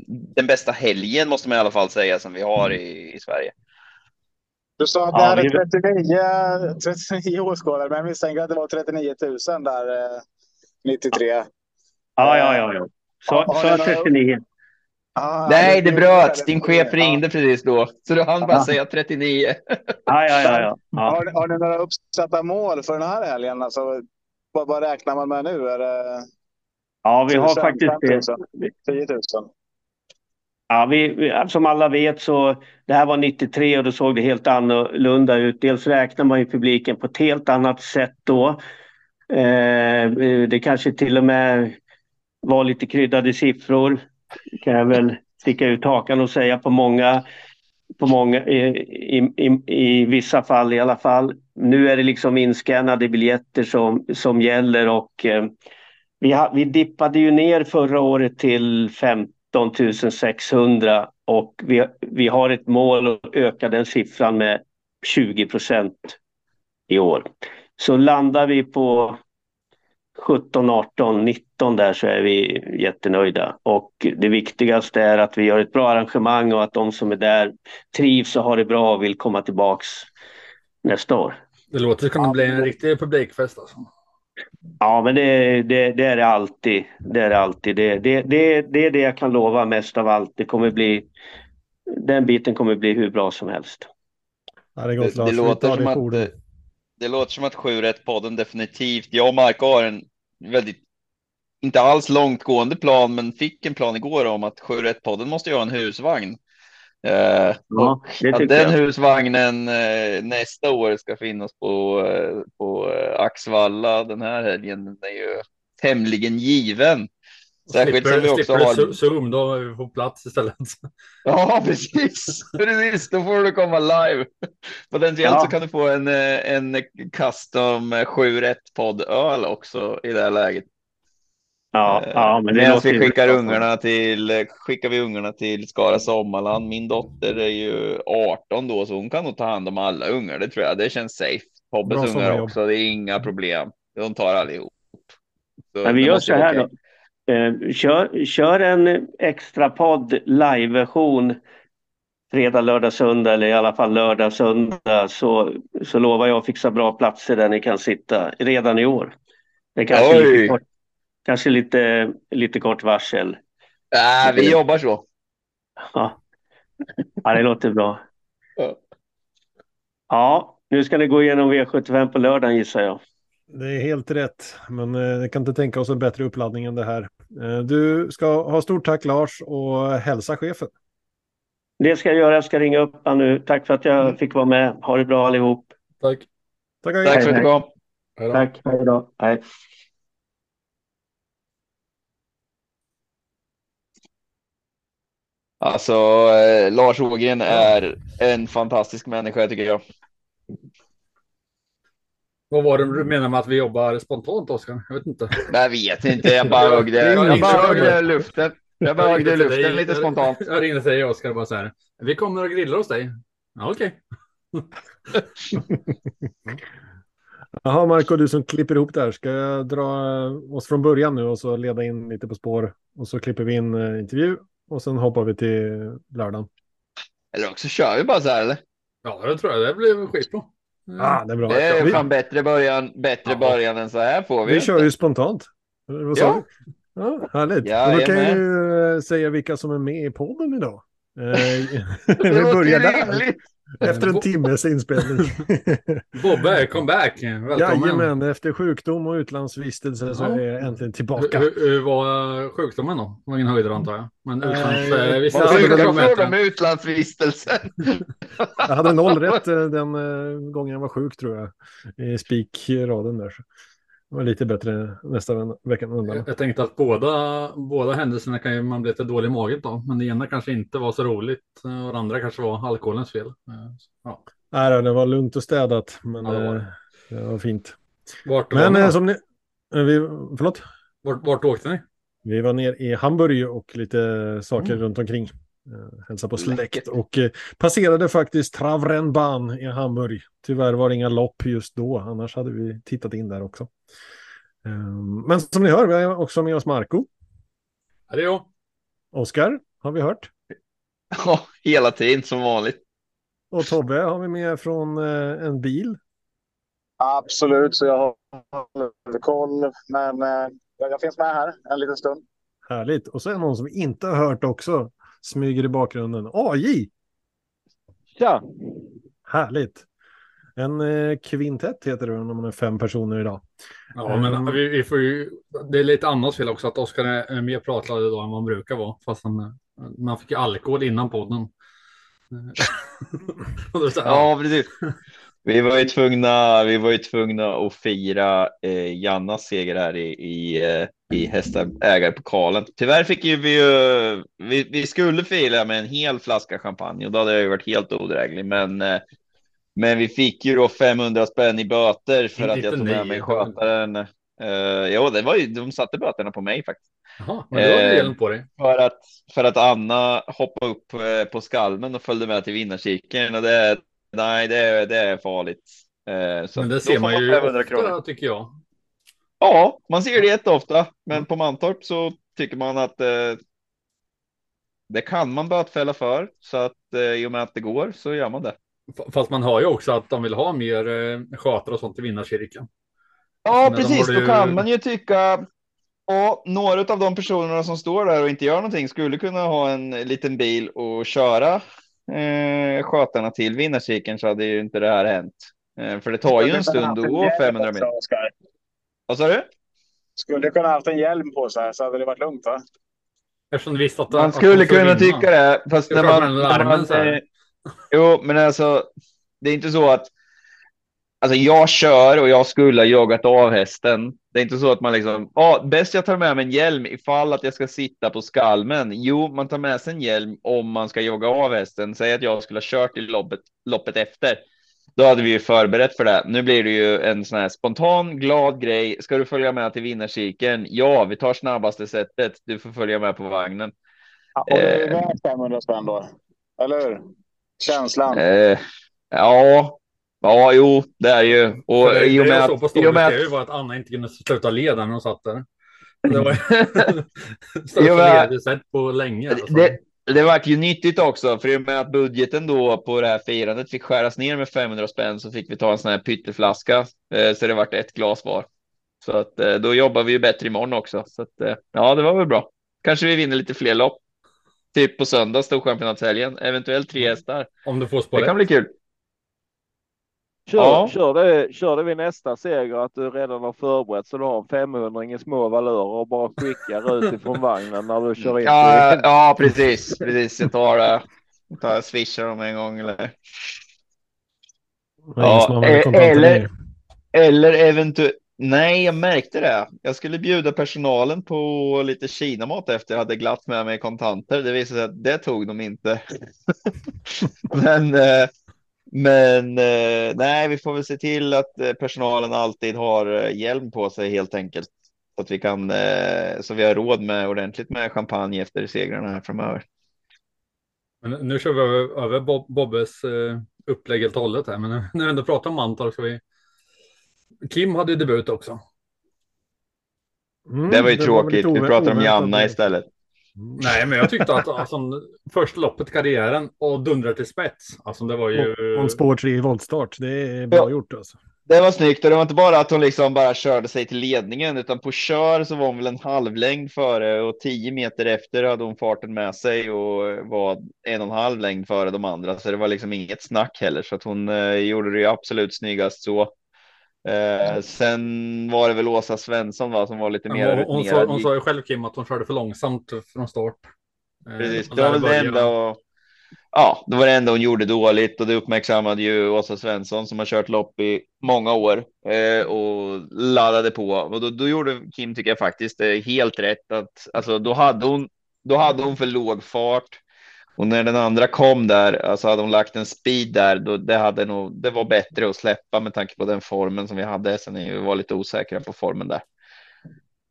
den bästa helgen måste man i alla fall säga som vi har i, i Sverige. Du sa att Ja, det hade vi- 39, 39 åskådare, men jag misstänker att det var 39 000 där eh, 93. Ja, ja, ja. ja. Så, har så ni några- 39. Ah, Nej, det bröts. Din chef Ja. ringde precis då, så du hann bara Ja. säga 39. Ja, ja, ja. ja. ja. Har, har ni några uppsatta mål för den här helgen? Alltså, vad, vad räknar man med nu? Är det ja vi har 1000, faktiskt det. 5000, 10 000? Ja, vi, vi, som alla vet så det här var 93 och då såg det helt annorlunda ut. Dels räknar man ju publiken på ett helt annat sätt då. Eh, det kanske till och med var lite kryddade siffror. Kan jag väl sticka ut hakan och säga på många, på många i, i, i, vissa fall i alla fall. Nu är det liksom inskannade biljetter som, som gäller och eh, vi, ha, vi dippade ju ner förra året till 15 600 och vi, vi har ett mål att öka den siffran med 20 procent i år. Så landar vi på 17, 18, 19 där så är vi jättenöjda. Och det viktigaste är att vi gör ett bra arrangemang och att de som är där trivs och har det bra och vill komma tillbaks nästa år. Det låter som det bli en riktig publikfest alltså. Ja, men det, det, det är det alltid. Det är det alltid. Det, det, det, det är det jag kan lova mest av allt. Det kommer bli, den biten kommer bli hur bra som helst. Ja, det Det, låter som det att. Det, låter som att 7 rätt podden definitivt. Jag och Marco har en väldigt, inte alls långtgående plan, men fick en plan igår om att 7 rätt podden måste ha en husvagn. Eh, Ja, att den jag. husvagnen eh, nästa år ska finnas på, eh, på eh, Axvalla den här helgen den är ju tämligen given. Särskilt som vi också slipper har. Zoom, då är vi på plats istället. Ja, precis. precis. Då får du komma live. Potentiellt Ja. så kan du få en, eh, en custom 7 rätt podd öl också i det här läget. Ja, ja, men det låter vi skickar ungarna till, skickar vi ungarna till Skara Sommarland. Min dotter är ju 18 då, så hon kan nog ta hand om alla ungar. Det tror jag. Det känns safe. Bra Tobbes ungar också. Det är inga problem. De tar allihop. Så Men vi gör så här okej. då. Eh, kör, kör en extra podd live-version fredag, lördag, söndag eller i alla fall lördag, söndag så, så lovar jag att fixa bra platser där ni kan sitta redan i år. Det är kanske, Oj. lite kort, kanske lite, lite kort varsel. Äh, vi jobbar så. Ja. ja, det låter bra. Ja. Ja, nu ska ni gå igenom V75 på lördagen gissar jag. Det är helt rätt, men eh, jag kan inte tänka oss en bättre uppladdning än det här. Eh, Du ska ha stort tack Lars och hälsa chefen. Det ska jag göra. Jag ska ringa upp han nu. Tack för att Mm. jag fick vara med. Ha det bra allihop. Tack. Tackar. Tack för att du kom. Hej då. Tack. Hej då. Hej. Alltså, eh, Lars Ågren är en fantastisk människa tycker jag. Vad var det du menar med att vi jobbar spontant, Oskar? Jag vet inte. Jag vet inte, jag bara högg Jag det. Jag ringde bara högg luften. Jag bara högg luften dig. lite spontant. Jag ringde till dig, Oskar, bara så här. Vi kommer och grillar hos dig. Ja, okej. Jaha, Marco, du som klipper ihop det här. Ska jag dra oss från början nu och så leda in lite på spår och så klipper vi in eh, intervju och sen hoppar vi till lördagen. Eller också kör vi bara så här eller? Ja, det tror jag. Det blir skitbra. Mm. Ah, det är bra. Det är vi, fan bättre början, bättre Ja. början än så här får vi. vi kör ju spontant. Vad sa Ja. du? Ja, härligt. Ja, och då kan jag ju eh, säga vilka som är med i podden idag. Eh, vi börjar där. Efter en timmes inspelning. Bobbe, come back. Välkommen. Jajamän, efter sjukdom och utlandsvistelse så är jag äntligen tillbaka. hur, hur var sjukdomen då? Det var ingen höjdare antar jag. Men eh, vad möten. med utlandsvistelsen? Jag hade noll rätt eh, den gången jag var sjuk tror jag. I spikraden där. Var lite bättre nästa veckan undan. Jag tänkte att båda, båda händelserna kan ju man bli lite dålig i magen då. Men det ena kanske inte var så roligt och det andra kanske var alkoholens fel. Eh, Ja. Nej, det var lugnt och städat, men Ja, det var eh, det. var fint. Vart, var Men ni eh, som ni... Vi, förlåt? vart, vart åkte ni? Vi var ner i Hamburg och lite saker Mm. runt omkring. Eh, Hälsa på släkt och eh, passerade faktiskt Travrenbahn i Hamburg. Tyvärr var det inga lopp just då, annars hade vi tittat in där också. Eh, Men som ni hör, vi har också med oss Marco. Ja, det är jag. Oskar har vi hört. Ja, hela tiden som vanligt. Och Tobbe har vi med från eh, en bil. Absolut, så jag har koll. Men jag, jag finns med här en liten stund. Härligt. Och så är det någon som vi inte har hört också. Smyger i bakgrunden. AJ! Tja! Härligt. En eh, kvintett heter det när man är fem personer idag. Ja, men vi, vi får ju, det är lite annat fel också att Oskar är mer pratglad idag än vad han brukar vara. Fast han, man fick ju alkohol innan podden. Ja, precis. Vi var ju tvungna, vi var ju tvungna att fira eh, Jannas seger här i, i, eh, i hästägarpokalen. Tyvärr fick ju vi ju, vi, vi skulle fira med en hel flaska champagne och då hade jag ju varit helt odräglig. Men, eh, men vi fick ju då 500 spänn i böter för att jag tog med mig skötaren. Uh, jo, det var ju, de satte böterna på mig faktiskt. Jaha, men har Eh, delen på dig. För att, för att Anna hoppade upp eh, på skalmen och följde med till vinnarcirkeln. Och det, nej, det, är- det är farligt. Eh, så Men det ser man ju 500 ofta kronor. tycker jag. Ja, man ser det jätteofta. Men på Mantorp så tycker man att eh, det kan man bötfälla för. Så att eh, i och med att det går så gör man det. Fast man hör ju också att de vill ha mer eh, skötare och sånt i vinnarcirkeln. Ja, Men de precis. har Då ju- kan man ju tycka. Ja, några av de personerna som står där och inte gör någonting skulle kunna ha en liten bil och köra eh, skötarna till vinnarcirkeln så hade ju inte det här hänt. Eh, för det tar ju en stund att gå 500 meter. Vad sa du? Skulle kunna haft en hjälm på sig så hade det varit lugnt va? Eftersom du visste att Man att skulle skulle kunna vinna. tycka det. Fast när man, med när man eh, Jo, men alltså. Det är inte så att. Alltså jag kör och jag skulle ha jagat av hästen. Det är inte så att man liksom. Ja, bäst jag tar med mig en hjälm ifall att jag ska sitta på skalmen. Jo, man tar med sig en hjälm om man ska jaga av hästen. Säg att jag skulle ha kört i loppet, loppet efter. Då hade vi ju förberett för det. Nu blir det ju en sån här spontan glad grej. Ska du följa med till vinnarcirkeln? Ja, vi tar snabbaste sättet. Du får följa med på vagnen. Ja, och det är Eh. värt 500 spänn då. Eller hur? Känslan. Eh, ja, ja, jo, det är ju. Och det, i och det med jag att, storyn och med det att, var att Anna inte kunde sluta leda när hon satt där. Det var största men- led jag sett på länge. Alltså. det, det vart ju nyttigt också, för i och med att budgeten då på det här firandet fick skäras ner med 500 spänn så fick vi ta en sån här pytteflaska, eh, så det vart ett glas var. Så att eh, då jobbar vi ju bättre imorgon också. Så att eh, ja, det var väl bra. Kanske vi vinner lite fler lopp. Typ på söndag, Storchampionatshelgen, eventuellt tre hästar. Om du får Det spår kan bli kul. Kör, Ja. kör, det, kör det vid nästa seger att du redan har förberett så du har en 500 i små valörer och bara skickar ut ifrån vagnen när du kör in. Ja, ja precis. precis. Jag tar det. Jag tar swishar dem en gång eller. Kontanter eller-. Eller eventuellt. Nej, jag märkte det. Jag skulle bjuda personalen på lite kinamat efter jag hade glatt med mig kontanter. Det visade sig att det tog de inte. men eh, men eh, nej, vi får väl se till att eh, personalen alltid har eh, hjälm på sig helt enkelt. Så att vi kan, eh, så vi har råd med ordentligt med champagne efter segrarna här framöver. Men nu kör vi över, över Bob, Bobbes eh, upplägg helt och hållet här. Men nu- när vi ändå pratar om Mantorp ska vi... Kim hade ju debut också. Mm, det var ju väl tråkigt. lite Vi pratar om. Janna istället. Nej, men jag tyckte att alltså, första loppet i karriären och dundrar till spets. Alltså det var ju... Och en spår 3 i voltstart. Det är bra Ja. gjort alltså. Det var snyggt och det var inte bara att hon liksom bara körde sig till ledningen utan på kör så var hon väl en halvlängd före och tio meter efter hade hon farten med sig och var en och en halv längd före de andra. Så det var liksom inget snack heller så att hon eh, gjorde det ju absolut snyggast så. Eh, sen var det väl Åsa Svensson va, som var lite mer hon, hon, sa, hon sa ju själv Kim att hon körde för långsamt från start. Eh, Precis, det var väl det enda. Och, ja, det var det enda hon gjorde dåligt och det uppmärksammade ju Åsa Svensson som har kört lopp i många år eh, och laddade på och då, då gjorde Kim tycker jag faktiskt helt rätt att alltså då hade hon. Då hade hon för låg fart och när den andra kom där, alltså hade hon lagt en speed där, då det hade nog. Det var bättre att släppa med tanke på den formen som vi hade. Sen vi var lite osäkra på formen där.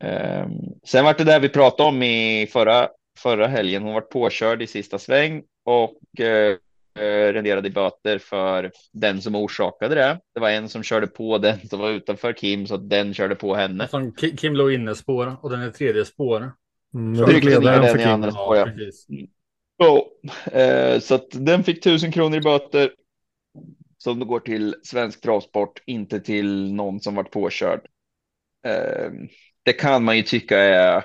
Ehm, sen var det där vi pratade om i förra förra helgen. Hon var påkörd i sista sväng och eh, renderade böter för den som orsakade det. Det var en som körde på den som var utanför Kim så att den körde på henne. Som Ki- Kim låg inne spår och den är tredje spår. Mm, jag fick tryckte ner ledaren den för i Kim. andra spår, ja. Ja, eh, så att den fick tusen kronor i böter som går till svensk travsport, inte till någon som varit påkörd. Eh, det kan man ju tycka är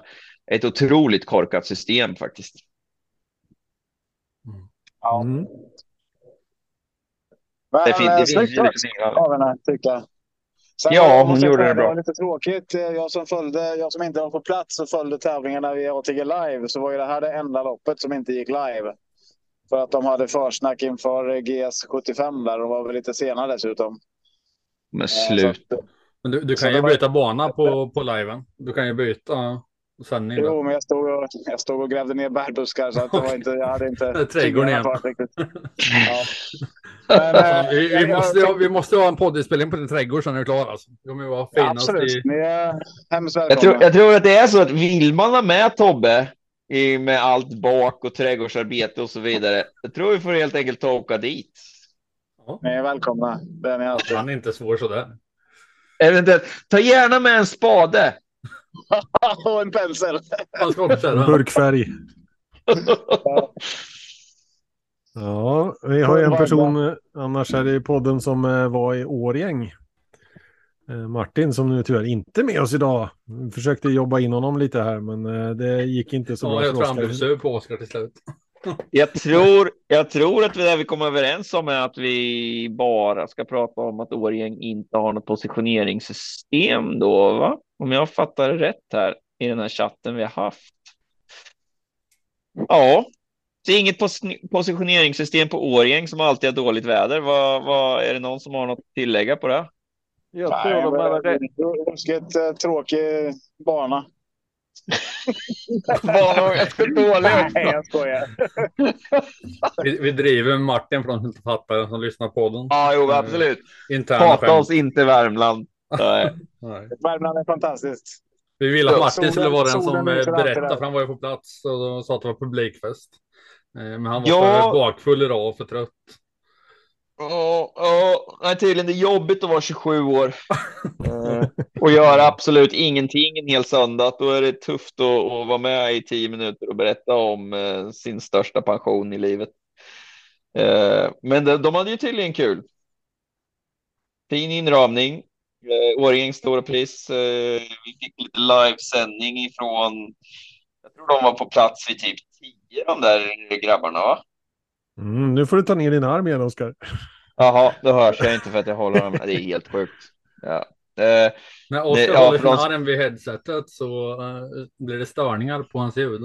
ett otroligt korkat system faktiskt. Ja. Mm. Men, Det fin- det eh, finns snyggt ju Sen Ja, hon gjorde det bra. var lite tråkigt. Jag som, följde, jag som inte var på plats och följde tävlingarna via ATG Live så var ju det här det enda loppet som inte gick live. För att de hade försnack inför GS 75 där. De var väl lite sena dessutom. Men Eh, slut. att- Men du, du kan det ju var- byta bana på, på liven. Du kan ju byta sändning. då. Jo, men jag stod, och, jag stod och grävde ner bärbuskar så att det var inte, jag hade inte... Är trädgården igen. riktigt. Ja. Men, eh, Vi, vi, jag- måste, jag vi måste ha en poddinspelning på din trädgård sen är du klar. Alltså. Det kommer ju vara Ja, absolut. i... Ni är hemskt. Jag tror, jag tror att det är så att vill man ha med Tobbe i, med allt bak och trädgårdsarbete och så vidare. Jag tror vi får helt enkelt ta och åka dit. Ja, Ni är välkomna. Det är ni alltid. han är inte svår sådär. Eventuellt, ta gärna med en spade. och en pensel. Burkfärg. Ja, vi har ju en person annars här i podden som eh, var i Årgäng. Eh, Martin som nu tyvärr inte är med oss idag. Vi försökte jobba in honom lite här men eh, det gick inte så Ja, bra jag tror han blev sur på Oskar till slut. Jag tror, jag tror att det vi kommer överens om är att vi bara ska prata om att Årgäng inte har något positioneringssystem då, va? Om jag fattar det rätt här i den här chatten vi har haft. Ja, det är inget pos- positioneringssystem på Årgäng som alltid har dåligt väder. Vad, vad, är det någon som har något att tillägga på det? Jag tror de hade rätt. Ruskigt eh, tråkig bana. Dålig Nej, jag skojar. Vi, vi driver Martin för de som inte fattar som lyssnar på den. Ja, jo, absolut. Interna Hata oss inte Värmland. Nej. Nej. Värmland är fantastiskt. Vi ville att Martin skulle vara den som eh, berättade, för han var ju på plats och sa att det var publikfest. Eh, Men han var Ja. för bakfull idag och för trött. Ja, ja, nej, tydligen det är jobbigt att vara 27 år eh, och göra absolut ingenting en hel söndag. Då är det tufft att, att vara med i tio minuter och berätta om eh, sin största pension i livet. Eh, men de, de hade ju tydligen kul. Fin inramning. Eh, Årjängs stora pris. Eh, vi fick lite livesändning ifrån. Jag tror de var på plats vid typ 10 de där grabbarna va? Mm, nu får du ta ner din arm igen Oskar. Jaha, då hörs jag inte för att jag håller dem. Det är helt sjukt. Ja. Eh, När Oskar ja, håller de- sin arm vid headsetet så eh, blir det störningar på hans ljud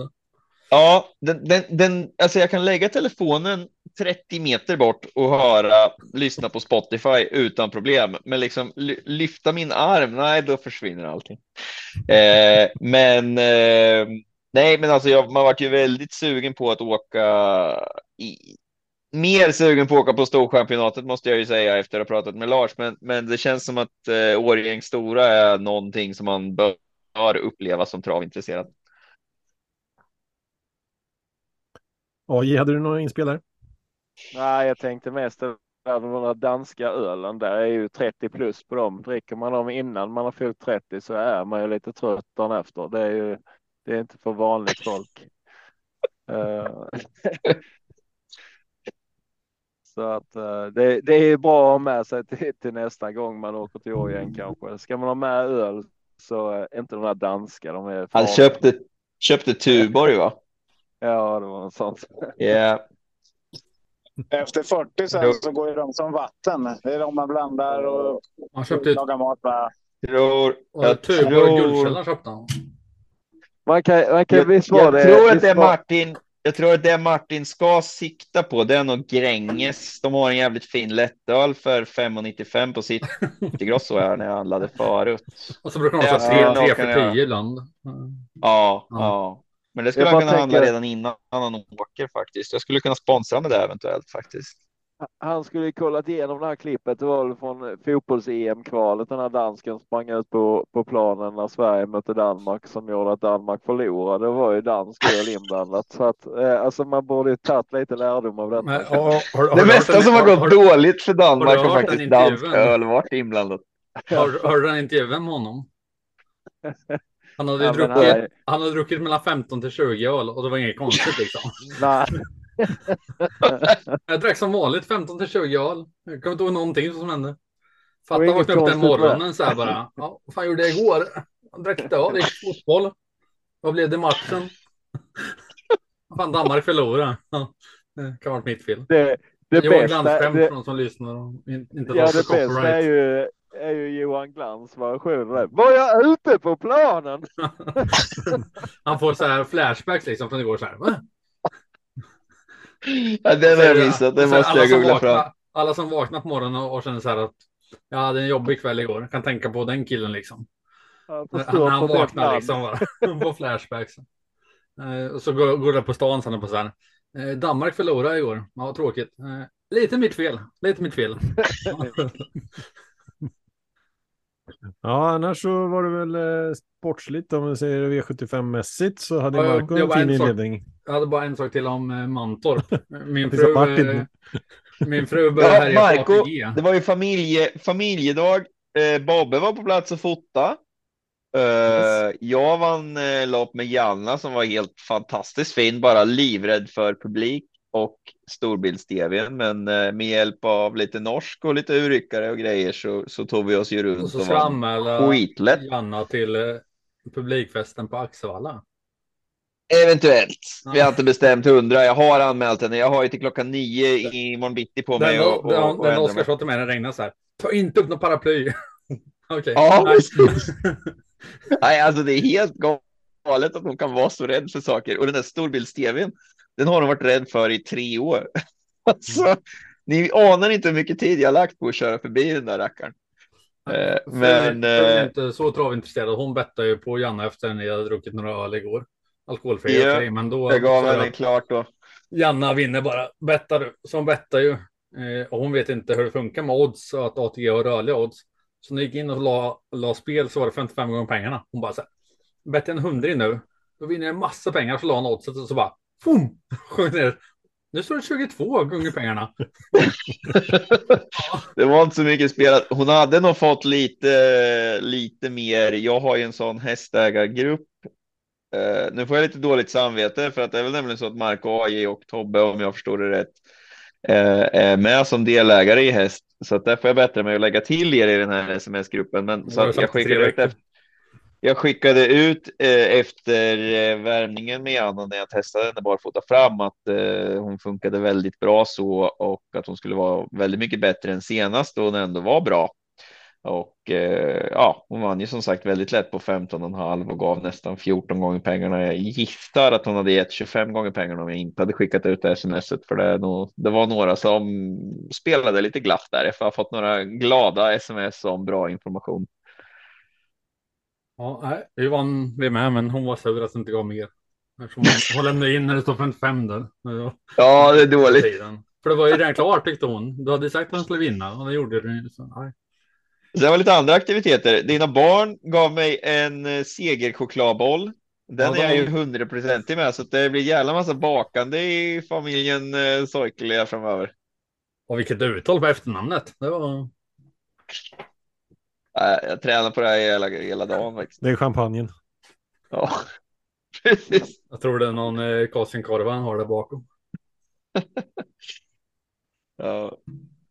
ja, den, den, den, alltså jag kan lägga telefonen 30 meter bort och höra, lyssna på Spotify utan problem. Men liksom lyfta min arm, nej, då försvinner allting. Eh, men eh, nej, men alltså jag, man vart ju väldigt sugen på att åka i, mer sugen på att åka på Storchampionatet måste jag ju säga efter att ha pratat med Lars. Men, men det känns som att eh, Årjäng Stora är någonting som man bör uppleva som travintresserad. AJ, hade du några inspelare? Nej, jag tänkte mest den där danska ölen där är ju 30 plus på dem. Dricker man dem innan man har fyllt 30 så är man ju lite trött dagen efter. Det är ju det är inte för vanligt folk. Eh, så att eh, det, det är bra att ha med sig till, till nästa gång man åker till Årjäng kanske. Ska man ha med öl så är inte de där danska. De är Han köpte, köpte Tuborg va? Ja, det var något sånt. Ja, Efter 40 sen så går ju de som vatten. Det är de man blandar och Han köpte lagar mat med. tror, jag tror, Guldkällan köpte han. Man kan, man kan jag, visst jag vara det. tror att det är Martin. Jag tror att det Martin ska sikta på, det är nog Gränges. De har en jävligt fin lättöl för 5,95 på sitt Grosso här när jag handlade förut. Och så brukar de ha tre, ja, tre kan för jag. tio ibland. Ja, Ja. ja. Men det skulle Jag han bara kunna handla redan innan han åker faktiskt. Jag skulle kunna sponsra med det eventuellt faktiskt. Han skulle kollat igenom det här klippet. Det var väl från fotbolls-EM-kvalet. Den här dansken sprang ut på, på planen när Sverige mötte Danmark som gjorde att Danmark förlorade. Det var ju dansk öl inblandat. Så att eh, alltså man borde ju tagit lite lärdom av detta. Men, och, har, har, Det mesta som har gått dåligt för Danmark har har faktiskt dansk öl varit inblandat. Har, har du den intervjun med honom? Han hade, Ja, druckit, han- han hade druckit mellan 15 till 20 öl och det var inget konstigt liksom. Nej, Jag drack som vanligt 15 till 20 öl. Jag kommer inte ihåg någonting som hände. Fatta vakna upp den morgonen så här bara. Ja, vad fan gjorde jag igår? Jag drack lite öl, gick fotboll. Vad blev det matchen? Fan, Danmark förlorade. Ja, det kan ha varit mitt fel. Det, det Johan bästa, det, för de som lyssnar och in- inte ja, det bästa är ju, är ju Johan Glans version. Var jag ute på planen? Han får så här flashbacks liksom från igår så här. Va? Ja, den har jag missat, Och den måste alla jag som googla vaknar- fram. Alla som vaknar på morgonen och, och känner så här att jag hade en jobbig kväll igår. Jag kan tänka på den killen liksom. När förstår han vaknar liksom bara. på flashbacks. Eh, och så går, går det på stan sen och på så här. Eh, Danmark förlorade igår. Ja, tråkigt. Eh, lite mitt fel. Lite mitt fel. Ja, annars så var det väl eh, sportsligt om man säger V75-mässigt så hade Ja, Marco en fin inledning. Jag hade bara en sak till om eh, Mantorp. Min Det finns fru, eh, min fru började Ja, härja på Marco, ATG. det var ju familje, familjedag. Eh, Bobbe var på plats och fota. Eh, Jag vann eh, lopp med Janna som var helt fantastiskt fin, bara livrädd för publik och storbilds-tvn. Men eh, med hjälp av lite norsk och lite urryckare och grejer så, så tog vi oss ju runt Och så och anmäla skitlätt. Janna till eh, publikfesten på Axevalla. Eventuellt. Vi Ja. har inte bestämt hundra. Jag har anmält henne. Jag har ju till klockan nio i morgon bitti på mig. Den, och, och, den, och den det regnade så här. Ta inte upp något paraply. Okej. Ja, Nej. precis. Nej, alltså det är helt galet att hon kan vara så rädd för saker. Och den där storbilds-tvn, den har hon varit rädd för i tre år. Alltså, ni anar inte hur mycket tid jag lagt på att köra förbi den där rackaren. Eh, Men, eh, inte så travintresserad. Hon bettade ju på Janna efter att ni hade druckit några öl igår. Alkoholfria Ja, okej, men då. jag gav henne klart då. Janna vinner bara. Bettar du. Så hon bettar ju. Eh, och hon vet inte hur det funkar med odds och att ATG har rörliga odds. Så när jag gick in och la, la spel så var det 55 gånger pengarna. Hon bara så här. Bettar en hundring nu. Då vinner jag massa pengar. Så la hon oddset och så bara. Fum, sjönk ner. Nu står det 22 gånger pengarna. Det var inte så mycket spelat. Hon hade nog fått lite, lite mer. Jag har ju en sån hästägargrupp. Eh, nu får jag lite dåligt samvete för att det är väl nämligen så att Marco AJ och Tobbe, om jag förstår det rätt, eh, är med som delägare i häst. Så att där får jag bättre mig att lägga till er i den här sms-gruppen. Men så jag ut veckor. efter. Jag skickade ut eh, efter eh, värmningen med Anna när jag testade henne barfota fram att eh, hon funkade väldigt bra så och att hon skulle vara väldigt mycket bättre än senast då hon ändå var bra. Och eh, ja, hon vann ju som sagt väldigt lätt på 15,5 och gav nästan 14 gånger pengarna. Jag gissar att hon hade gett 25 gånger pengarna om jag inte hade skickat ut sms smset för det, nog, det var några som spelade lite glatt där. Jag har fått några glada sms om bra information. Ja, nej, vi vann vi med, men hon var sur att hon inte gav mer. Eftersom Hon, lämnade in när det står 55 där. Ja, det är dåligt. För det var ju redan klart tyckte hon. Du hade sagt att hon skulle vinna och det gjorde du. Så, nej. Sen var lite andra aktiviteter. Dina barn gav mig en eh, segerchokladboll. Den Ja, är jag ju hundraprocentig med, så det blir jävla massa bakande i familjen eh, Soikele framöver. Och vilket uttal på efternamnet. Det var... Jag tränar på det här hela, hela dagen. faktiskt. Det är champagnen. Ja, precis. Jag tror det är någon eh, Koskenkorva han har där bakom. Ja.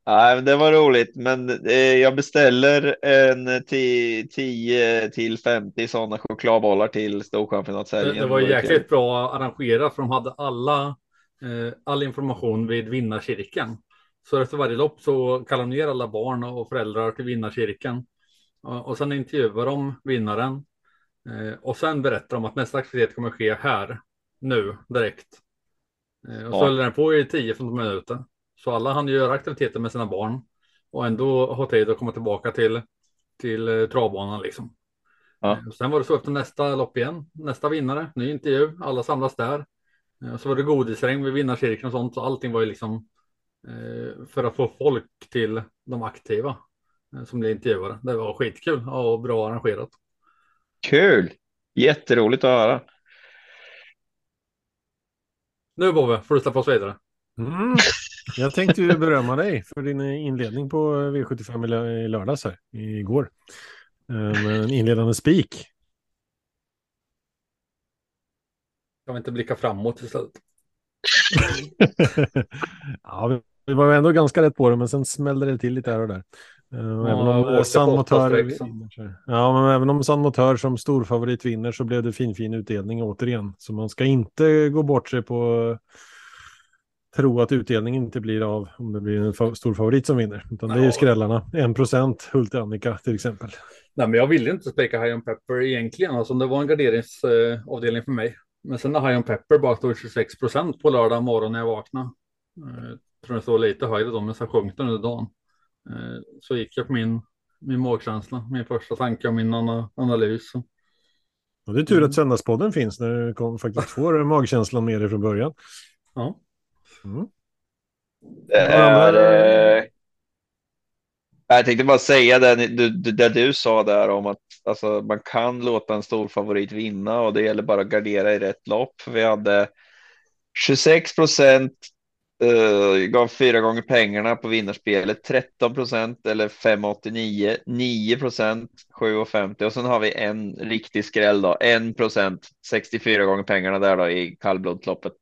Nej, men det var roligt, men eh, jag beställer en 10 till 50 sådana chokladbollar till Storchampionatshelgen. det var jäkligt bra arrangerat för de hade alla eh, all information vid vinnarkirken. Så efter varje lopp så kallar de ner alla barn och föräldrar till vinnarkirken. Och, sen intervjuar de vinnaren. Eh, och sen berättar de att nästa aktivitet kommer ske här, nu, direkt. Eh, och så Ja. höll den på i 10-15 minuter. Så alla hann göra aktiviteter med sina barn. Och ändå ha tid att komma tillbaka till, till eh, travbanan liksom. Ja. Sen var det så efter nästa lopp igen. Nästa vinnare, ny intervju, alla samlas där. Och Så var det godisregn vid vinnarcirkeln och sånt. Så allting var ju liksom eh, för att få folk till de aktiva som blev intervjuade. Det var skitkul och bra arrangerat. Kul! Jätteroligt att höra. Nu Bobbe, får du släppa oss vidare. Mm. Jag tänkte ju berömma dig för din inledning på V75 i lö- i lördags här, igår. Eh, med En inledande spik. Kan vi inte blicka framåt istället? ja, vi, var ändå ganska rätt på det, men sen smällde det till lite här och där. Uh, Ja, även om uh, San Motör vinner så- Ja, men även om San Motör som storfavorit vinner så blev det fin fin utdelning återigen. Så man ska inte gå bort sig på uh, tro att utdelningen inte blir av om det blir en fa- stor favorit som vinner. Utan det är ju skrällarna. 1% Hult Annika till exempel. Nej, men jag ville inte spika High on Pepper egentligen. Alltså, det var en garderingsavdelning för mig. Men sen när High on Pepper bara stod 26 procent på lördag morgon när jag vaknade. Eh, tror det stod lite högre då, men sen sjönk den under dagen. Eh, så gick jag på min, min magkänsla, min första tanke och min ana, analys. Och det är tur att Söndagspodden finns när du kom, faktiskt får magkänslan med dig från början. Ja. Mm. Det är, eh, jag tänkte bara säga det, du, det du sa där om att alltså, man kan låta en stor favorit vinna och det gäller bara att gardera i rätt lopp. Vi hade 26 procent uh, gav fyra gånger pengarna på vinnarspelet, 13 procent eller 5,89, 9 procent 7,50 och sen har vi en riktig skräll då, 1 procent 64 gånger pengarna där då i kallblodsloppet.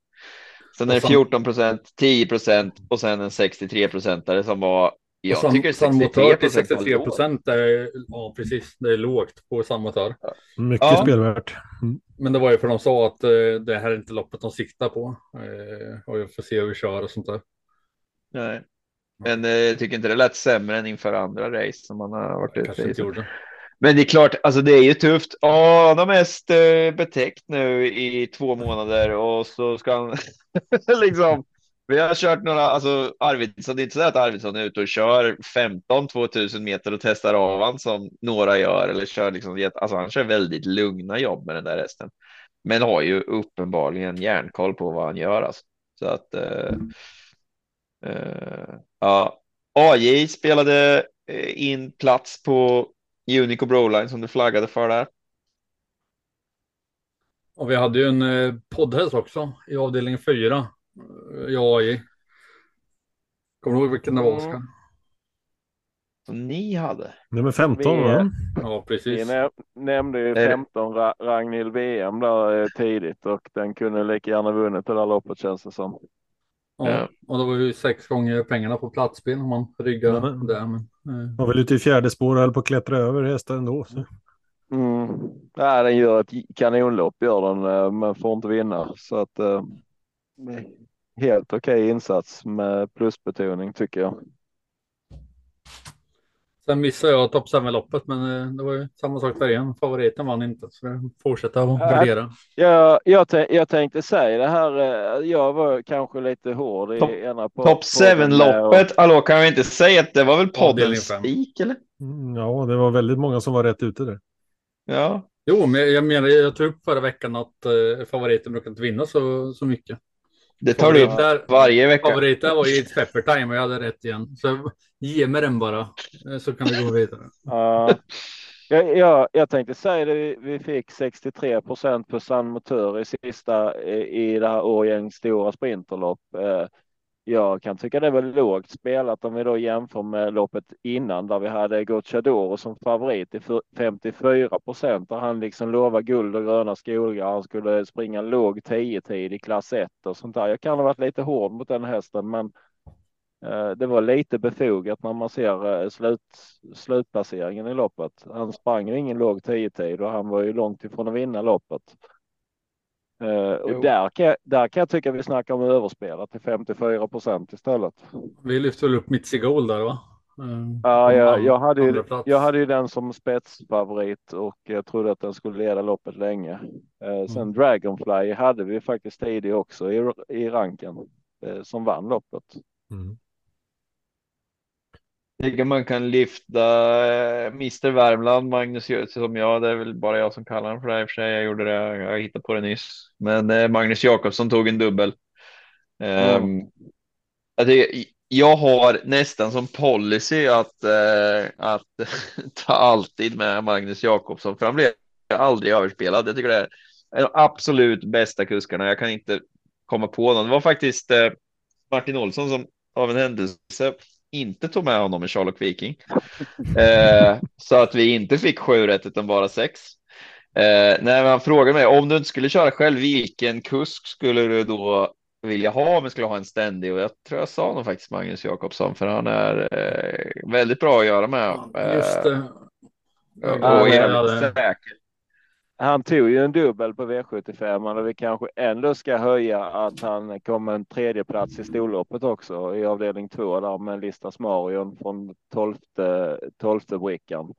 Sen är det Och sen- 14 procent, 10 procent och sen en 63 procentare som var, jag Och San- tycker San 63 Motör till procent 63 procent är, ja precis, det är lågt på San Motör. Mycket Ja. spelvärt. Mm. Men det var ju för de sa att eh, det här är inte loppet de siktar på. Eh, och jag får se hur vi kör och sånt där. Nej. Men eh, jag tycker inte det lät sämre än inför andra race som man har varit ute Kanske i. Men det är klart, alltså det är ju tufft. Ja, de är mest eh, betäckt nu i två månader och så ska han liksom. Vi har kört några, alltså Arvidsson, det är inte så att Arvidsson är ute och kör 15 2000 meter och testar av han som några gör eller kör liksom, alltså han kör väldigt lugna jobb med den där resten. Men har ju uppenbarligen järnkoll på vad han gör alltså. Så att eh, eh, ja, AJ spelade eh, in plats på Unico Broline som du flaggade för där. Och vi hade ju en eh, poddhäst också i avdelning 4. Och AI. Kommer du ihåg vilken det var Oskar? Som ni hade. Nummer 15 Vi- va? Ja, Vi precis. nä- nämnde ju Är det- 15 Ra Ragnhild VM där eh, tidigt och den kunde lika gärna vunnit det där loppet känns det som. Ja, och det var ju sex gånger pengarna på platsspel om man ryggar Ja, men- där. Men, eh, Var väl ute i fjärde spår och höll på att klättra över hästar ändå. Så. Mm. Nej, den gör ett kanonlopp gör den, eh, men får inte vinna så att eh, helt okej insats med plusbetoning tycker jag. sen missade jag topp 7-loppet, men eh, det var ju samma sak där igen. Favoriten vann inte, så det fortsätter att Ja. värdera. Jag, jag, jag tänkte säga det här. eh, Jag var kanske lite hård i Topp- ena på Top 7-loppet. Hallå, kan vi inte säga att det var väl poddens spik eller? Mm, Ja, det var väldigt många som var rätt ute där. Ja, Jo, men jag menar, jag tog upp förra veckan att eh, favoriten brukar inte vinna så, så mycket. Det tar du upp Favoriter- varje vecka. Favoriten var ju Pepper Time och jag hade rätt igen. Så ge mig den bara, så kan vi gå vidare. Ja. Jag, jag, jag tänkte säga det, vi- fick 63 procent på San Motör i sista i, i det här Årgängs stora sprinterlopp. Eh, jag kan tycka det var lågt spelat om vi då jämför med loppet innan där vi hade Gocciadoro som favorit i 54 procent där han liksom lovade guld och gröna skogar. Han skulle springa låg 10 tid i klass 1 och sånt där. Jag kan ha varit lite hård mot den hästen, men eh, det var lite befogat när man ser eh, slut, slutplaceringen i loppet. Han sprang ju ingen låg 10 tid och han var ju långt ifrån att vinna loppet. Jo. och där kan, jag, där kan jag tycka vi snackar om överspelat till 54 procent istället. Vi lyfte väl upp Mitzi Gold där va? Eh, Ja, jag, hade ju, jag hade ju den som spetsfavorit och jag trodde att den skulle leda loppet länge. Eh, sen Dragonfly hade vi faktiskt tidigt också i, i ranken eh, som vann loppet. Mm. Tycker man kan lyfta eh, Mr Värmland, Magnus som jag. Det är väl bara jag som kallar honom för det i och för sig. Jag gjorde det, jag hittade på det nyss. Men eh, Magnus Jakobsson tog en dubbel. Mm. jag, tycker, jag har nästan som policy att, eh, att ta alltid med Magnus Jakobsson, för han blir aldrig överspelad. Jag tycker det är en av de absolut bästa kuskarna. Jag kan inte komma på någon. Det var faktiskt eh, Martin Olsson som av en händelse inte tog med honom i Sherlock Viking. Eh, så att vi inte fick sju rätt utan bara sex. Eh, nej, men han frågade mig om du inte skulle köra själv, vilken kusk skulle du då vilja ha om vi skulle ha en ständig och jag tror jag sa nog faktiskt Magnus Jakobsson för han är eh, väldigt bra att göra med. Just det. Eh, Ja, och jävligt säker. Han tog ju en dubbel på V75 och vi kanske ändå ska höja att han kom en tredje plats i storloppet också i avdelning två där med Listas Marion från tolfte, tolfte brickan.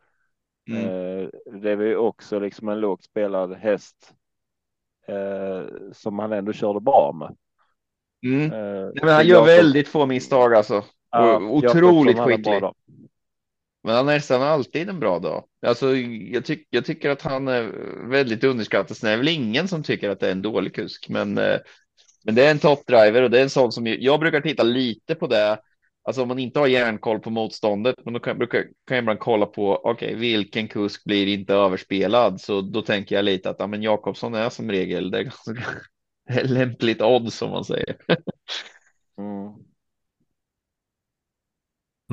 Mm. Eh, det är ju också liksom en lågt spelad häst eh, som han ändå körde bra med. Mm. Eh, Nej, men han gör Jakob- väldigt få misstag alltså. ja, otroligt skicklig. Men han har nästan alltid en bra dag. Alltså, jag, tyck, jag tycker att han är väldigt underskattad. Sen är det väl ingen som tycker att det är en dålig kusk, men, eh, men det är en toppdriver och det är en sån som jag, brukar titta lite på det. Alltså om man inte har järnkoll på motståndet, men då kan, brukar, kan jag ibland kolla på okej, vilken kusk blir inte överspelad? Så då tänker jag lite att ja, men Jakobsson är som regel det är ganska det är lämpligt odds som man säger. Mm.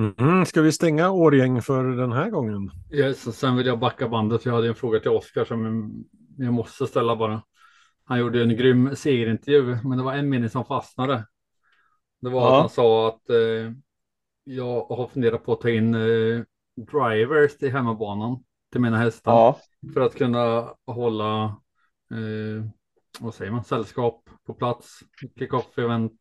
Mm, ska vi stänga Årgäng för den här gången? Yes, sen vill jag backa bandet. för Jag hade en fråga till Oskar som jag måste ställa bara. Han gjorde en grym segerintervju, men det var en mening som fastnade. Det var Ja. att han sa att eh, jag har funderat på att ta in eh, drivers till hemmabanan till mina hästar Ja, för att kunna hålla eh, vad säger man, sällskap på plats, kick-off event.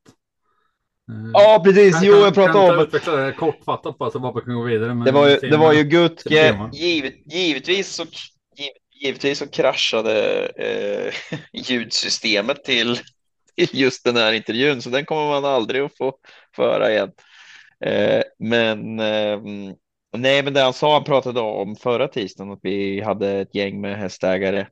Eh, ja precis. kan- Jo, jag pratade om utveckla det kortfattat bara så bara vi kan gå vidare. med Det var ju, det var ju Gutke. Givet, givetvis, så, giv, givetvis så kraschade eh, ljudsystemet till, till just den här intervjun, så den kommer man aldrig att få föra igen. Eh, men eh, nej, men det han sa, han pratade om förra tisdagen att vi hade ett gäng med hästägare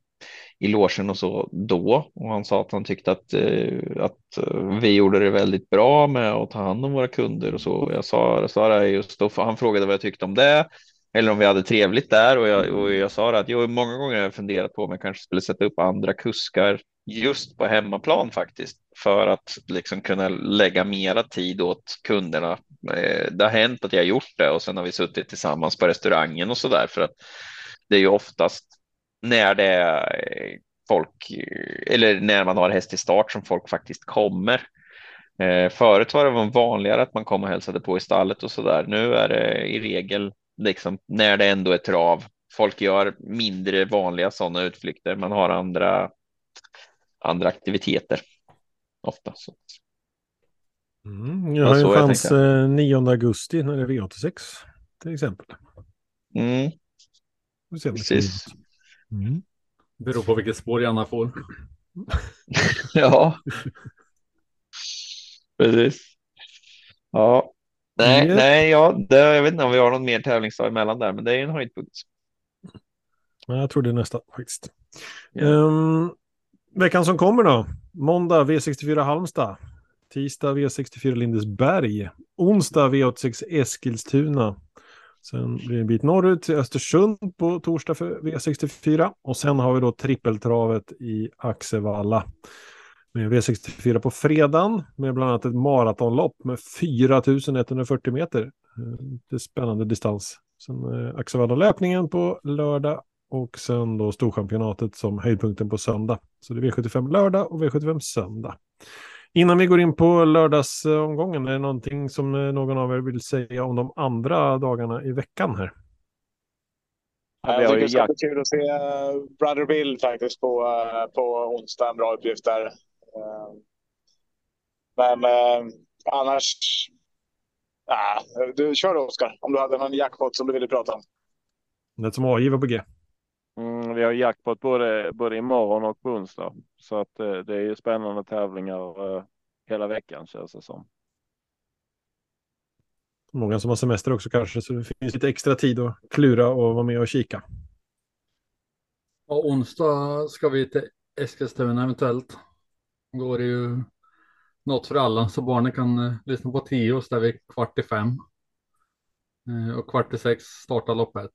i logen och så då. Och han sa att han tyckte att, eh, att eh, vi gjorde det väldigt bra med att ta hand om våra kunder och så. Jag sa, jag sa det just då, han frågade vad jag tyckte om det. Eller om vi hade trevligt där och jag, och jag sa det att jag många gånger har jag funderat på om jag kanske skulle sätta upp andra kuskar just på hemmaplan faktiskt för att liksom kunna lägga mera tid åt kunderna. Eh, det har hänt att jag har gjort det och sen har vi suttit tillsammans på restaurangen och så där för att det är ju oftast när det är folk eller när man har häst i start som folk faktiskt kommer. Eh, förut var det vanligare att man kom och hälsade på i stallet och så där. Nu är det i regel liksom när det ändå är trav. Folk gör mindre vanliga sådana utflykter. Man har andra andra aktiviteter ofta. Så. Mm, Ja, jag chans tänkte. eh, 9 augusti när det är V86 till exempel. Mm, det precis. Mm. Beror på vilket spår Janna får. Ja. Precis. Ja. Nej, Ja. nej, ja, det, jag vet inte om vi har någon mer tävlingsdag emellan där, men det är ju en höjdpunkt. Ja, jag tror det är nästa faktiskt. Ja. Ehm, veckan som kommer då. Måndag V64 Halmstad. Tisdag V64 Lindesberg. Onsdag V86 Eskilstuna. Sen blir det en bit norrut till Östersund på torsdag för V64. Och sen har vi då trippeltravet i Axevalla. Med V64 på fredagen med bland annat ett maratonlopp med 4140 meter. Eh, det är spännande distans. Sen eh, Axevalla-löpningen på lördag och sen då Storchampionatet som höjdpunkten på söndag. Så det är V75 lördag och V75 söndag. Innan vi går in på lördagsomgången, är det någonting som eh, någon av er vill säga om de andra dagarna i veckan här? Jag tycker det ska bli kul att se eh, Brother Bill faktiskt på, eh, på onsdag. En bra uppgift där. Men annars... Ah, du kör då, Oskar, om du hade någon jackpot som du ville prata om. Det som avgiver på G. Mm, vi har jackpot både, både imorgon och på onsdag. Så att eh, det är ju spännande tävlingar eh, hela veckan känns det som. Många som har semester också kanske, så det finns lite extra tid att klura och vara med och kika. Och onsdag ska vi till Eskilstuna eventuellt. Då är det ju något för alla så barnen kan eh, lyssna på Tios där vi kvart i fem. Eh, och kvart i sex startar loppet.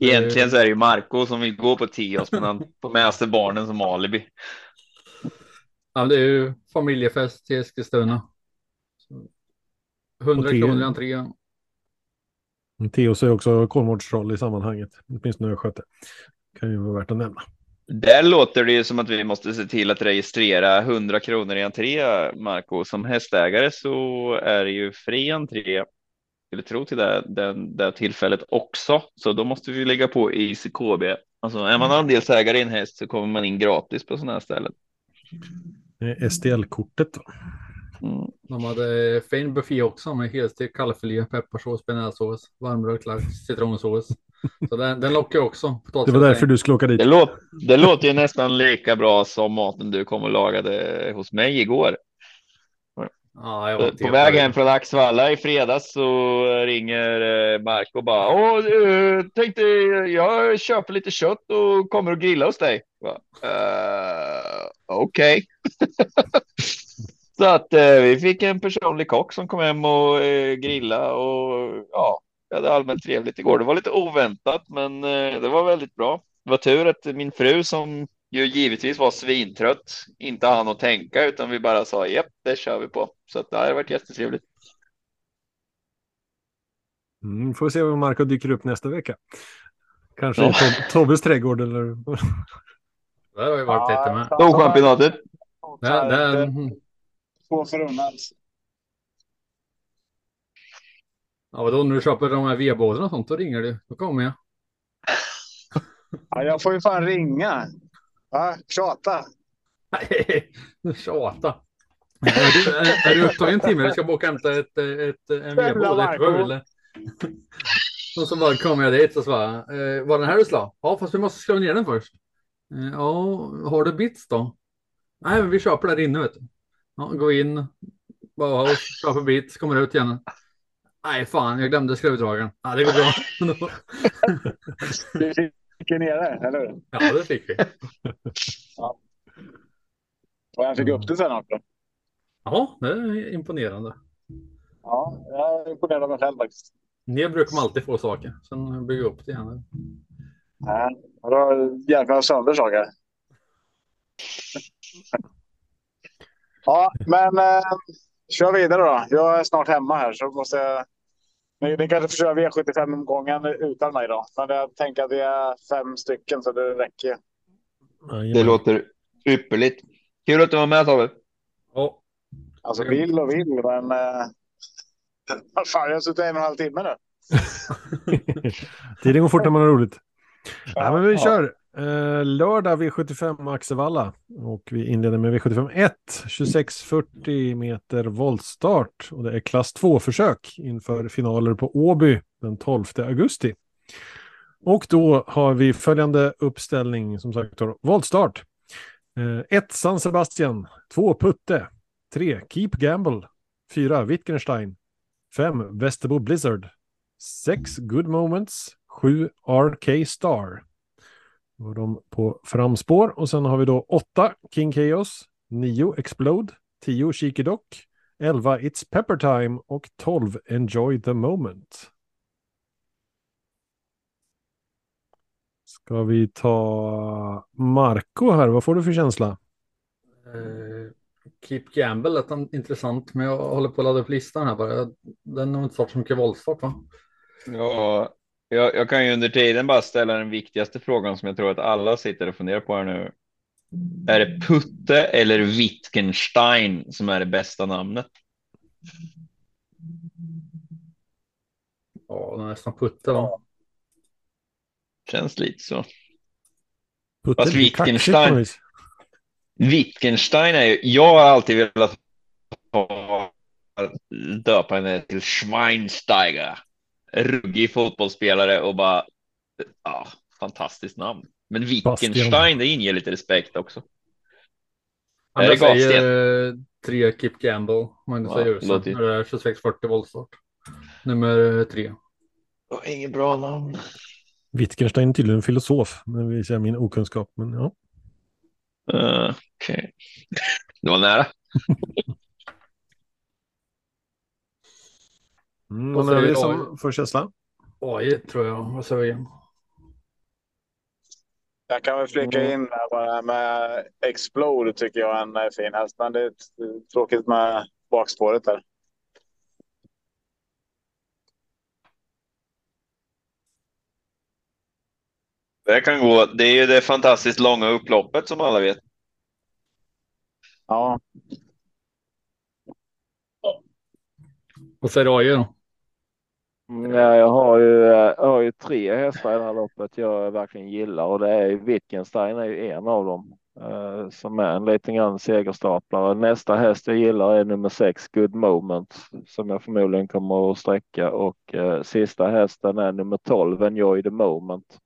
Egentligen så är det ju Marco som vill gå på Tios, men han får med sig barnen som alibi. Ja, det är ju familjefest till Eskilstuna. Så 100 Och Tio. kronor i entrén. Theos är också Kolmårds roll i sammanhanget, åtminstone Östgöte. Kan ju vara värt att nämna. Där låter det ju som att vi måste se till att registrera 100 kronor i entré, Marco. Som hästägare så är det ju fri entré. Skulle tro till det, den, det tillfället också, så då måste vi lägga på ICKB. Alltså är man andelsägare i en häst så kommer man in gratis på sådana här ställen. STL-kortet då. Mm. De hade fin buffé också med helstekt kalvfilé, pepparsås, bearnaisesås, varmrökt lax, citronsås. Så den, den lockar också. Det var därför du skulle åka dit. Det, låt, det låter ju nästan lika bra som maten du kom och lagade hos mig igår. Ja, På väg hem från Axvalla i fredags så ringer eh, Marco och bara Åh, tänkte jag köper lite kött och kommer och grilla hos dig. "Eh, Okej. så att eh, vi fick en personlig kock som kom hem och grilla och ja, vi hade allmänt trevligt igår. Det var lite oväntat, men det var väldigt bra. Det var tur att min fru som ju givetvis var svintrött inte hann att tänka utan vi bara sa japp, det kör vi på. Så att det har varit jättetrevligt. Mm, får vi se om Marco dyker upp nästa vecka. Kanske Ja. i Tob- Tobbes trädgård eller... Det har ju varit lite med. Storchampionatet. Den, Två förunnat. ja, vadå, när du köper de här vedbådarna och sånt, då ringer du. Då kommer jag. Ja, jag får ju fan ringa. Ja, tjata. Tjata. Är du, är, är du upptagen en timme? Du ska bara hämta ett, ett, en vedbåd, ett eller? Och så bara kommer jag dit och så bara, eh, var den här du slå? Ja, fast vi måste slå ner den först. Eh, ja, har du bits då? Nej, men vi köper där inne vet du. Ja, gå in, bara köper bits, kommer ut igen. Nej, fan, jag glömde skruvdragaren. Ja, det går bra. Fick ju ner det, eller hur? ja, det fick vi. Och jag fick upp det sen också. Ja, det är imponerande. Ja, jag är imponerad av mig själv faktiskt. Ner brukar man alltid få saker. Sen bygga upp det igen. Ja, och då jäklar sönder saker. Ja, men eh, kör vidare då. Jag är snart hemma här så måste jag... Ni, ni kanske får köra V75-omgången utan mig då. Men jag tänker att vi är fem stycken så det räcker. Det låter ypperligt. Kul att du var med Tobbe. Ja, Alltså vill och vill, men... Eh, vad fan, jag har suttit en och en halv timme nu. Tiden går fort när man har roligt. Ja, men vi Ja. kör. Eh, lördag V75 Axevalla. Och vi inleder med V75 1. 2640 meter voltstart. Och det är klass 2-försök inför finaler på Åby den 12 augusti. Och då har vi följande uppställning som sagt. Voltstart. Eh, 1. San Sebastian. 2. Putte. 3. Keep Gamble. 4. Wittgenstein. 5. Västerbo Blizzard. 6 Good Moments, 7 RK Star. Då var de på framspår och sen har vi då 8 King Chaos, 9 Explode, 10 Cheeky Dock, 11 It's Pepper Time och 12 Enjoy the Moment. Ska vi ta Marco här, vad får du för känsla? Eh, Keep Gamble lät intressant, men jag håller på att ladda upp listan här bara. Den har inte startat så mycket våldstart va? Ja, jag, jag kan ju under tiden bara ställa den viktigaste frågan som jag tror att alla sitter och funderar på här nu. Är det Putte eller Wittgenstein som är det bästa namnet? Ja, den är nästan putte va? Känns lite så. Putte Fast Wittgenstein-. Wittgenstein är ju, jag har alltid velat ha, döpa henne till Schweinsteiger. Ruggig fotbollsspelare och bara, ja, fantastiskt namn. Men Wittgenstein, det inger lite respekt också. Är Andra det gatsten? säger eh, tre Keep Gamble, Magnus Ja, När det är 2640 voltstart. Nummer eh, tre. Inget bra namn. Wittgenstein är tydligen filosof, men vi ser min okunskap. Men ja. Uh, Okej. Det var nära. Mm, Vad vad är det som får känsla? AI tror jag. Vad säger vi? Jag kan väl flika Mm. in där bara med Explode tycker jag är en eh, fin häst. Men det är ett- tråkigt med bakspåret där. Det kan gå. Det är ju det fantastiskt långa upploppet som alla vet. Ja, Vad säger AJ då? Mm. Ja, jag har ju, eh, jag har ju tre hästar i det här loppet jag verkligen gillar och det är ju Wittgenstein är ju en av dem eh, som är en liten grann segerstaplare. Nästa häst jag gillar är nummer sex Good Moment som jag förmodligen kommer att sträcka och eh, sista hästen är nummer 12 Enjoy the Moment.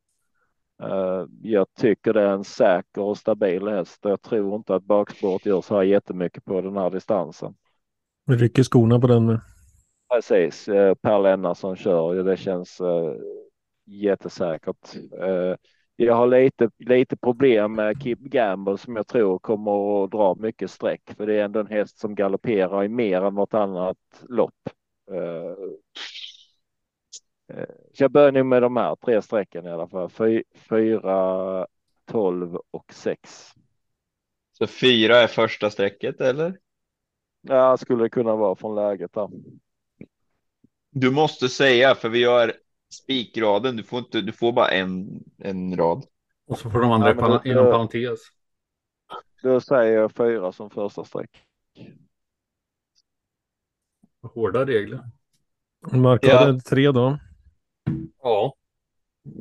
Eh, jag tycker det är en säker och stabil häst och jag tror inte att bakspåret gör så här jättemycket på den här distansen. Vi rycker skorna på den nu? Precis, eh, Per Lennartsson kör. Det känns eh, jättesäkert. Eh, jag har lite, lite problem med Kip Gamble som jag tror kommer att dra mycket streck. För det är ändå en häst som galopperar i mer än något annat lopp. Så jag börjar nu med de här tre strecken i alla fall. Fy, fyra, tolv och sex. Så fyra är första strecket eller? Ja, skulle det kunna vara från läget där. Du måste säga för vi gör spikraden. Du får inte. Du får bara en en rad. Och så får de andra Ja, inom parentes. Då säger jag fyra som första streck. Hårda regler. Markade Ja. tre då. Ja,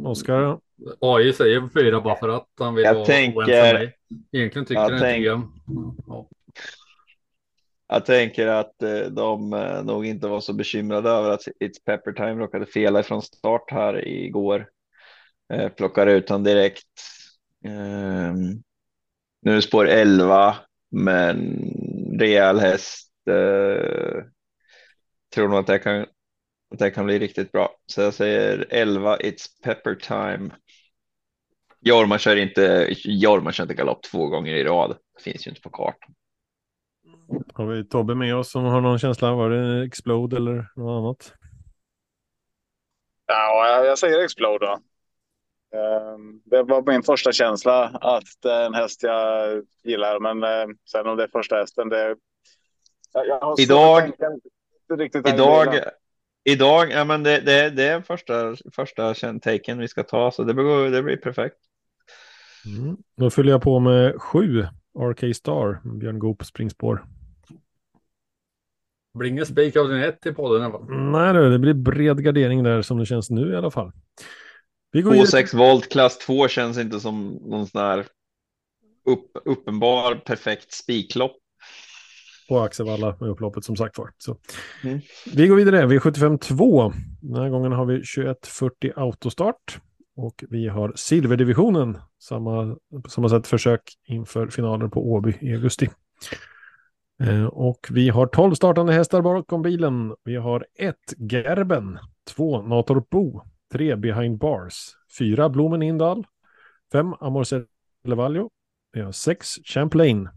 Oskar, AJ säger fyra bara för att han vill Jag vara tänker- oense med mig. Egentligen tycker jag han tänk- tre. Ja. Jag tänker att eh, de eh, nog inte var så bekymrade över att It's Pepper Time råkade fela från start här igår. Eh, plockar ut han direkt. Ehm, nu är spår 11, men rejäl häst. Tror nog att det kan att det kan bli riktigt bra. Så jag säger 11 It's Pepper Time. Jorma kör inte. Jorma kör inte galopp två gånger i rad. Det finns ju inte på kartan har vi Tobbe med oss som har någon känsla? Var det Explode eller något annat? ja jag, jag säger Explode då. Ehm, Det var min första känsla att det är en häst jag gillar. Men eh, sen om det är första hästen, det... Jag, jag Idag- tänka Idag, idag, ja men det, det, det är första, första taken vi ska ta, så det blir, det blir perfekt. Mm. Då fyller jag på med sju. RK Star, Björn Goop springspår. Blir ingen spik av din ett till podden i alla fall. Nej du, det blir bred gardering där som det känns nu i alla fall. Vi går vidare. 2,6 volt klass 2 känns inte som någon sån här upp, uppenbar perfekt spiklopp. på Axevalla med upploppet som sagt var. Mm. Vi går vidare, V75 2. Den här gången har vi 2140 autostart. Och vi har silverdivisionen, samma, på samma sätt försök inför finalen på Åby i augusti. Eh, och vi har 12 startande hästar bakom bilen. Vi har ett Gerben, två Natorp Bo, tre Behind Bars, fyra Blomen Indal, fem Amorcel Levallo, vi har sex Champlain,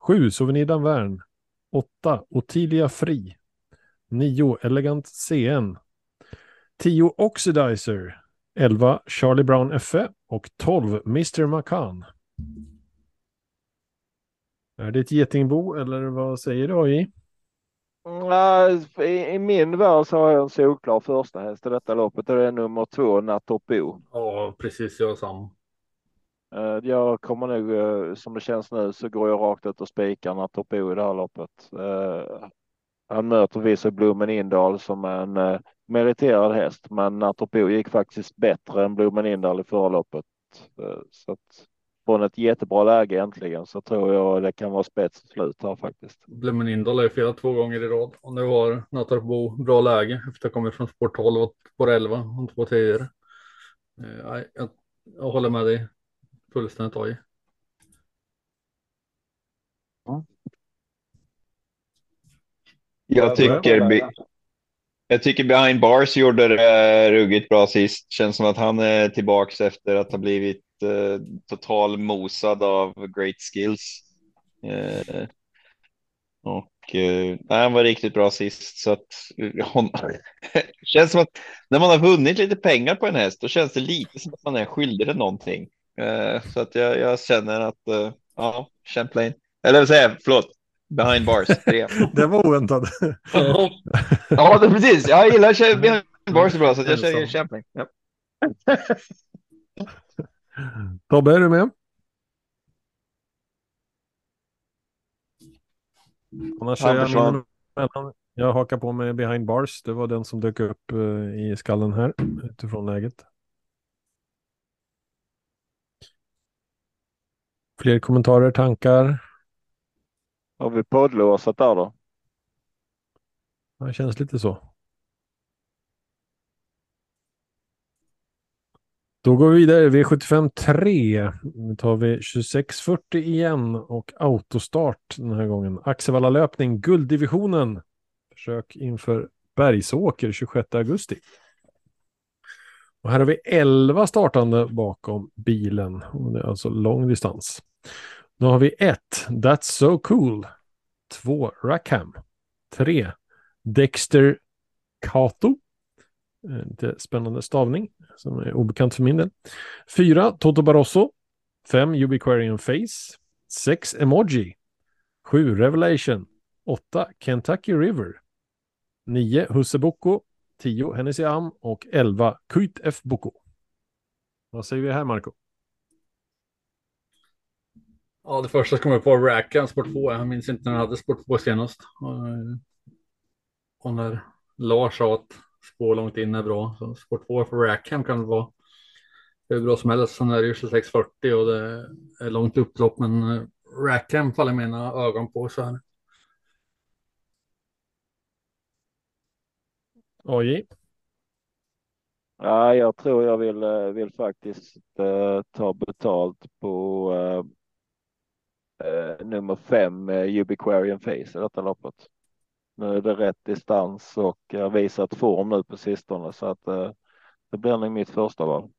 sju Souvenir Danvern, 8. Ottilia Fri. 9. Elegant CN. 10. Oxidizer. 11. Charlie Brown FE. Och 12. Mr. Macan. Är det ett getingbo eller vad säger du AJ? Nej, i, I min värld så har jag en solklar första häst i detta loppet och det är nummer två Nattorpo. Ja, precis. Jag samma. Eh, Jag kommer nog, eh, som det känns nu, så går jag rakt ut och spikar Nattorpo i det här loppet. Eh, Han möter Visse Blommen Indal som är en meriterad häst, men Nattorpo gick faktiskt bättre än Blommen Indal i förra loppet. Så att från ett jättebra läge äntligen så tror jag det kan vara spets till slut här faktiskt. Blemmen Indal är fel två gånger i rad. Och nu har Natarbo bra läge efter att ha kommit från spår 12 och spår 11 om två tidigare. Eh, nej, jag, jag håller med dig fullständigt AJ. Jag tycker, jag tycker Behind Bars gjorde det ruggigt bra sist. Känns som att han är tillbaks efter att ha blivit eh, total mosad av great skills. Eh, och eh, nej, han var riktigt bra sist så att eh, hon, känns som att när man har vunnit lite pengar på en häst då känns det lite som att man är skyldig den någonting. Eh, så att jag, jag känner att eh, ja, Champlain eller vad säger jag, förlåt, Behind Bars tre. Det var oväntat. Ja, Ja, det, precis. Jag gillar Champion Bars så bra så jag säger Ensam. Champion. Ja. Tobbe, är du med? Annars är jag, mellan- jag hakar på med behind bars. Det var den som dök upp eh, i skallen här utifrån läget. Fler kommentarer, tankar? Har vi poddlåsat där då? Det känns lite så. Då går vi vidare. V75 3. Nu tar vi 2640 igen och autostart den här gången. Axevalla löpning, gulddivisionen. Försök inför Bergsåker 26 augusti. Och här har vi 11 startande bakom bilen. Det är alltså lång distans. Då har vi 1. That's so cool. 2. Rackham. 3. Dexter Kato. Eh, lite spännande stavning som är obekant för min del. 4. Toto Barroso. 5. Ubiquarian Face. 6. Emoji. 7. Revelation. 8. Kentucky River. 9. Husse Boko. 10. Hennessy Am och 11. Kuit F. Boko. Vad säger vi här Marco? Ja, det första som kommer på Rackham Sport 2. Jag minns inte när jag hade Sport 2 senast. Eh, och när Lars sa att spår långt in är bra. Så Sport 2 för Rackham kan väl vara hur bra som helst. Sen är det ju 2640 och det är långt upplopp. Men eh, Rackham faller mina ögon på så här. AJ. Ja, jag tror jag vill, eh, vill faktiskt eh, ta betalt på eh, eh, nummer fem, eh, Ubiquarian Face i detta loppet. Nu är det rätt distans och jag har visat form nu på sistone så att eh, det blir nog mitt första val.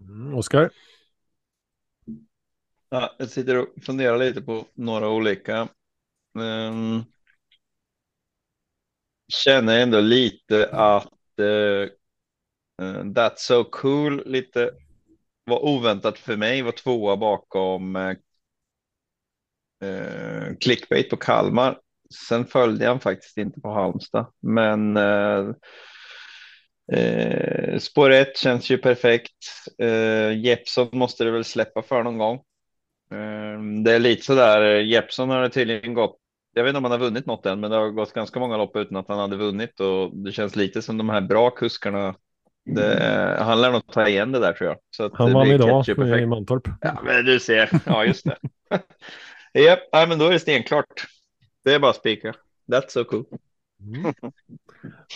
Mm, Oskar. Ja, jag sitter och funderar lite på några olika. Um, känner ändå lite att uh, uh, That's so cool lite var oväntat för mig. Var tvåa bakom uh, clickbait på Kalmar. Sen följde han faktiskt inte på Halmstad, men uh, uh, spår ett känns ju perfekt. Uh, Jeppson måste det väl släppa för någon gång. Ehm, Det är lite sådär, Jeppson har det tydligen gått, jag vet inte om han har vunnit något än, men det har gått ganska många lopp utan att han hade vunnit och det känns lite som de här bra kuskarna. Det, han lär nog ta igen det där tror jag. Så att Han det vann idag i. Mantorp. Ja, men du ser, ja just det. Japp, nej, men då är det stenklart. Det är bara att spika. That's so cool. Mm.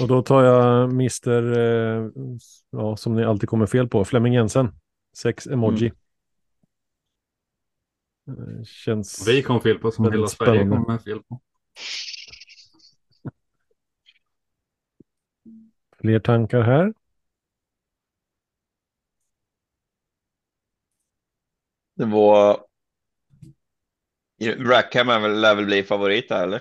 Och då tar jag Mr. Eh, ja, som ni alltid kommer fel på, Flemming Jensen. Sex emoji. Eh, Känns... Vi kom fel på som hela Sverige spännande. kommer fel på. Fler tankar här? Det var... Rackham lär väl bli favorit där eller?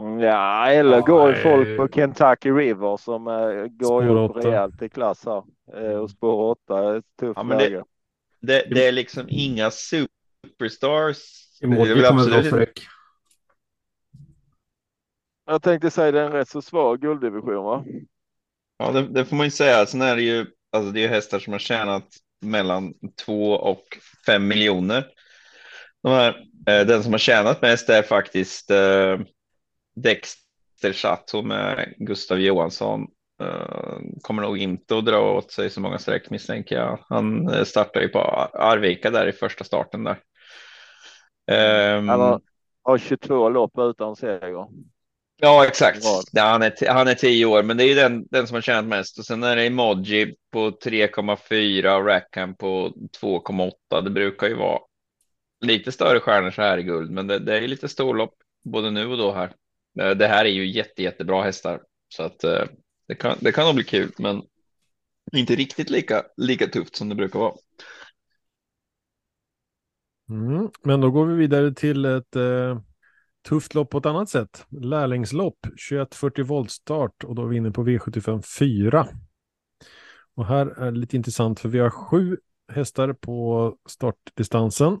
Mm, Ja, eller Ja, går ju eh, folk på Kentucky River som eh, går ju Spår upp åtta. rejält i klass här. Eh, och spår 8 ett tufft Ja, men det-. Det, det är liksom inga superstars. Väl kommer absolut vara fräck. Jag tänkte säga det är en rätt så svag gulddivision va? Ja, det, det får man ju säga. Sen är det ju, alltså det är ju hästar som har tjänat mellan två och fem miljoner. De här, eh, den som har tjänat mest är faktiskt eh, Dexter Chateau med Gustav Johansson. Eh, kommer nog inte att dra åt sig så många streck misstänker jag. Han startar ju på Arvika där i första starten där. Ehm, Han har, har 22 lopp utan seger. Ja, exakt. Ja, han, är, han är tio år, men det är ju den, den som har tjänat mest. Och sen är det Emoji på 3,4 och Rackham på 2,8. Det brukar ju vara lite större stjärnor så här i guld, men det, det är lite storlopp både nu och då här. Eh, det här är ju jätte, jättebra hästar, så att eh, det kan, det kan nog bli kul, men inte riktigt lika, lika tufft som det brukar vara. Mm. Men då går vi vidare till ett eh, tufft lopp på ett annat sätt. Lärlingslopp, 2140 volt start och då är vi inne på V75 4. Och här är det lite intressant för vi har sju hästar på startdistansen.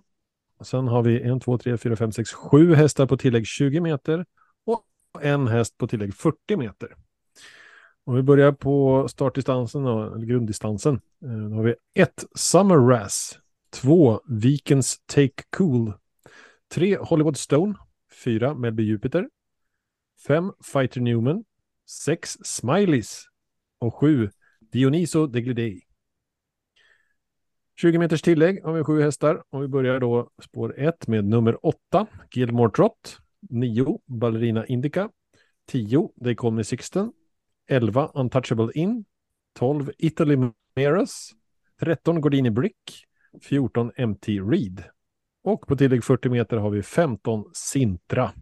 Sen har vi en, två, tre, fyra, fem, sex, sju hästar på tillägg 20 meter och en häst på tillägg 40 meter. Om vi börjar på startdistansen, då, eller grunddistansen, eh, då har vi 1 Summer Razz, 2 Vikens Take Cool, 3 Hollywood Stone, 4 Melby Jupiter, 5 Fighter Newman, 6 Smileys och 7 Dioniso Deglidei. 20 meters tillägg har vi sju hästar. Och vi börjar då spår 1 med nummer 8 Gilmore Trot, 9 Ballerina Indica, 10 They Call Me Sixten, 11 Untouchable In, 12 Italy Meras, 13 Gordini Brick, 14 MT Reed. Och på tillägg 40 meter har vi 15 Sintra.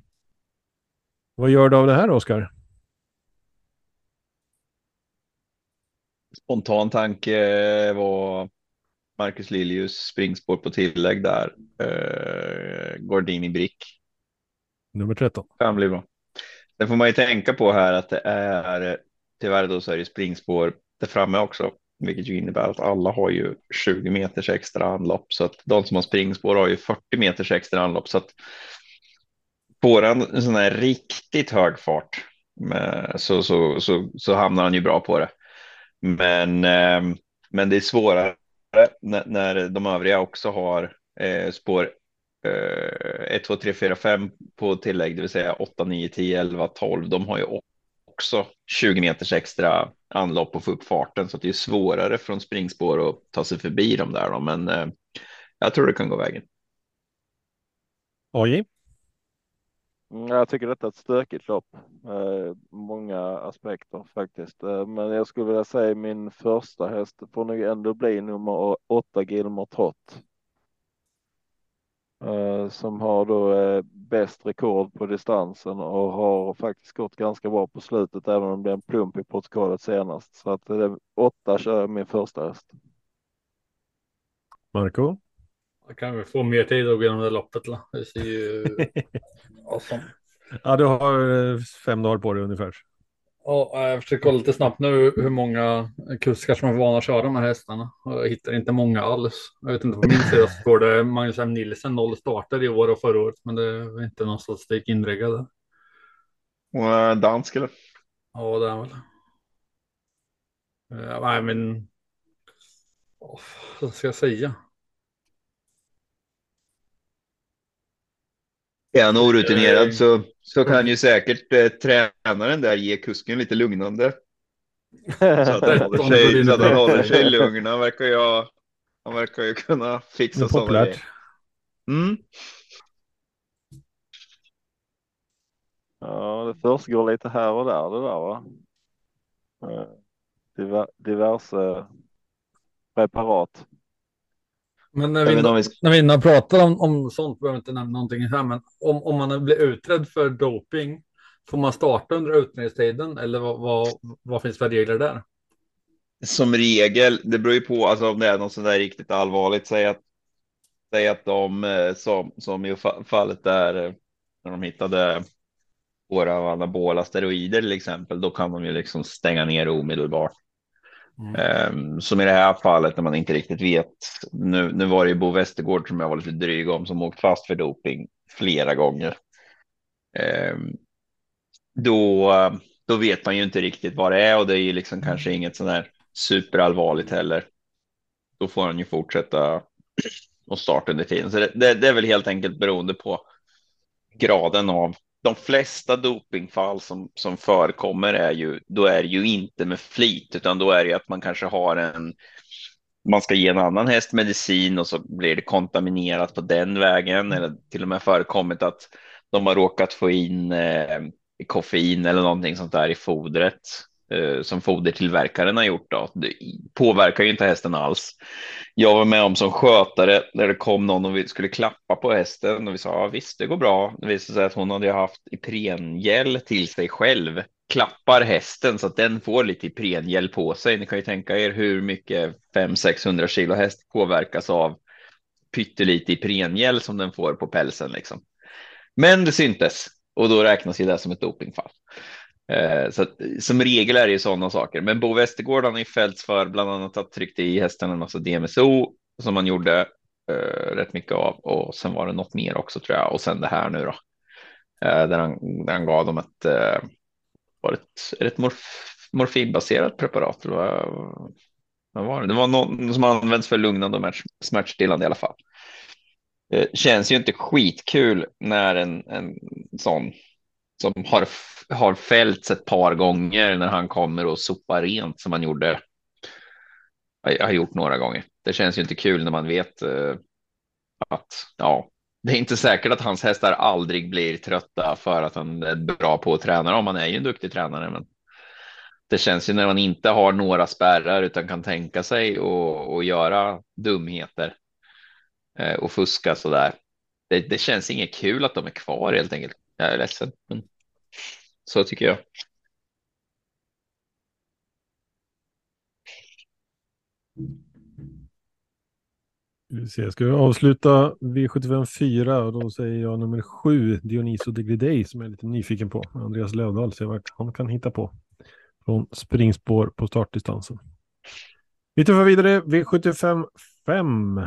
Vad gör du av det här, Oskar? Spontan tanke var Marcus Liljus springspår på tillägg där. Eh, Gordini Brick Nummer 13. kan bli bra. Sen får man ju tänka på här att det är tyvärr då så är det springspår där framme också, vilket ju innebär att alla har ju 20 meters extra anlopp så att de som har springspår har ju 40 meters extra anlopp så att får han en sån här riktigt hög fart med, så, så, så, så hamnar han ju bra på det. Men, eh, men det är svårare när, när de övriga också har eh, spår eh, 1, 2, 3, 4, 5 på tillägg, det vill säga 8, 9, 10, 11, 12. De har ju också 20 meters extra anlopp och få upp farten så att det är svårare från springspår att ta sig förbi dem där. Då. Men eh, jag tror det kan gå vägen. AJ? Mm, jag tycker detta är ett stökigt lopp. Eh, många aspekter faktiskt. Eh, men jag skulle vilja säga min första häst får nog ändå bli nummer åtta Gilmore Trott. Eh, som har då bäst rekord på distansen och har faktiskt gått ganska bra på slutet även om det är en plump i protokollet senast. Så att det åtta kör jag min första häst. Marco? Jag kan vi få mer tid att gå igenom det loppet. då. Det ser ju... awesome. Ja, du har eh, fem dagar på dig ungefär. Ja, jag försöker kolla lite snabbt nu hur många kuskar som är vana att köra de här hästarna. Och Jag hittar inte många alls. Jag vet inte, på min sida så står det Magnus M. Nilsen noll starter i år och förra året, men det är inte någon statistik inreggad. Och eh, dansk eller? Ja, det är väl. Ja, nej, men. Vad ska jag säga? Är han orutinerad så, så kan ju säkert eh, tränaren där ge kusken lite lugnande. Så att han håller sig, så att han håller sig lugn. Han verkar ju, ha- han verkar ju kunna fixa är sådana grejer. Mm. Ja, det försiggår lite här och där det där va. Eh, diver- Diverse preparat. Men när vi, vi när vi innan pratar om, om sånt behöver vi inte nämna någonting här, men om, om man blir utredd för doping, får man starta under utredningstiden eller vad, vad, vad finns för regler där? Som regel, det beror ju på alltså, om det är något sånt där riktigt allvarligt. Säg att, säg att de eh, som, som i fa- fallet där eh, när de hittade våra anabola steroider till exempel, då kan de ju liksom stänga ner omedelbart. Mm. Ehm, som i det här fallet när man inte riktigt vet. Nu, nu var det ju Bo Westergård som jag var lite dryg om som åkt fast för doping flera gånger. Ehm, då, då vet man ju inte riktigt vad det är och det är ju liksom kanske inget sån här superallvarligt heller. Då får han ju fortsätta och starta under tiden. Så det, det, det är väl helt enkelt beroende på graden av de flesta dopingfall som, som förekommer är ju, då är det ju inte med flit, utan då är det ju att man kanske har en, man ska ge en annan häst medicin och så blir det kontaminerat på den vägen, eller till och med förekommit att de har råkat få in eh, koffein eller någonting sånt där i fodret eh, som fodertillverkaren har gjort. Då. Det påverkar ju inte hästen alls. Jag var med om som skötare när det kom någon och vi skulle klappa på hästen och vi sa ja, visst, det går bra. Det visade sig att hon hade haft Iprengel till sig själv. Klappar hästen så att den får lite Iprengel på sig. Ni kan ju tänka er hur mycket 500-600 kilo häst påverkas av pyttelite Iprengel som den får på pälsen liksom. Men det syntes och då räknas ju det som ett dopingfall. Eh, så att, som regel är det ju sådana saker. Men Bo Westergård har ju fällts för bland annat att tryckte i hästen en massa DMSO som han gjorde eh, rätt mycket av och sen var det något mer också tror jag och sen det här nu då. Eh, där, han, där han gav dem ett, eh, var ett, är det ett morf, morfinbaserat preparat. Det var, vad var det? det var någon som används för lugnande och smärtstillande i alla fall. Det känns ju inte skitkul när en, en sån som har, har fällts ett par gånger när han kommer och sopar rent som han gjorde. Jag har gjort några gånger. Det känns ju inte kul när man vet uh, att ja, det är inte säkert att hans hästar aldrig blir trötta för att han är bra på att träna dem. Han är ju en duktig tränare, men det känns ju när man inte har några spärrar utan kan tänka sig och, och göra dumheter eh, och fuska så där. Det, det, känns inget kul att de är kvar helt enkelt. Jag är ledsen, men så tycker jag. Vi ska vi avsluta V75 4 och då säger jag nummer 7, Dioniso Degridei, som jag är lite nyfiken på. Andreas Lövdahl, se vad han kan hitta på från springspår på startdistansen. Vi tuffar vidare V75 5.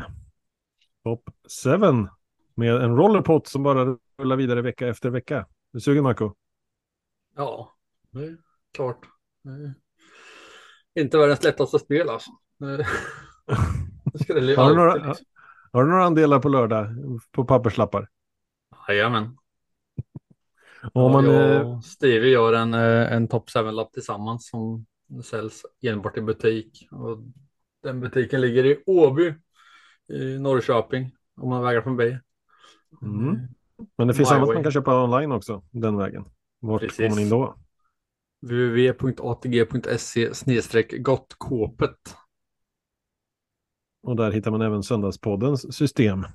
Top 7 med en rollerpot som bara rullar vidare vecka efter vecka. Är du sugen Marco? Ja, det är klart. Det är inte världens lättaste spel alltså. Det har, du några, liksom. har du några andelar på lördag på papperslappar? Jajamän. Om man, jag och Stevie gör en, eh, en top 7-lapp tillsammans som säljs enbart i butik. Och den butiken ligger i Åby i Norrköping om man vägar från B. Mm. Men det finns My annat way. man kan köpa online också den vägen. Vart Precis. kommer man in då? www.atg.se gottkåpet. Och där hittar man även Söndagspoddens system.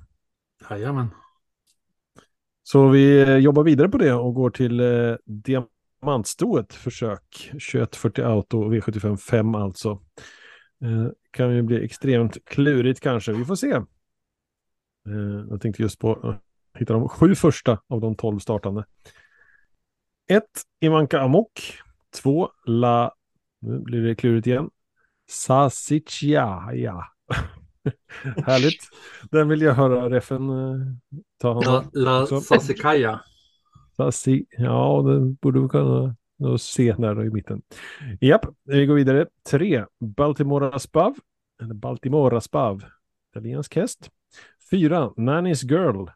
Jajamän. Så vi jobbar vidare på det och går till eh, diamantstoet försök. 2140 Auto V75 5 alltså. Eh, kan ju bli extremt klurigt kanske. Vi får se. Eh, jag tänkte just på att hitta de sju första av de tolv startande. 1. Ivanka Amok. 2. La... Nu blir det klurigt igen. Sasicia. Ja. Härligt. Den vill jag höra refen uh, ta hand om. La, la Sasikaya. Sasi, ja, den borde vi kunna se där i mitten. Japp, vi går vidare. Tre, Baltimora Spav. Eller Baltimora Spav. Italiensk häst. Fyra, Nanny's Girl.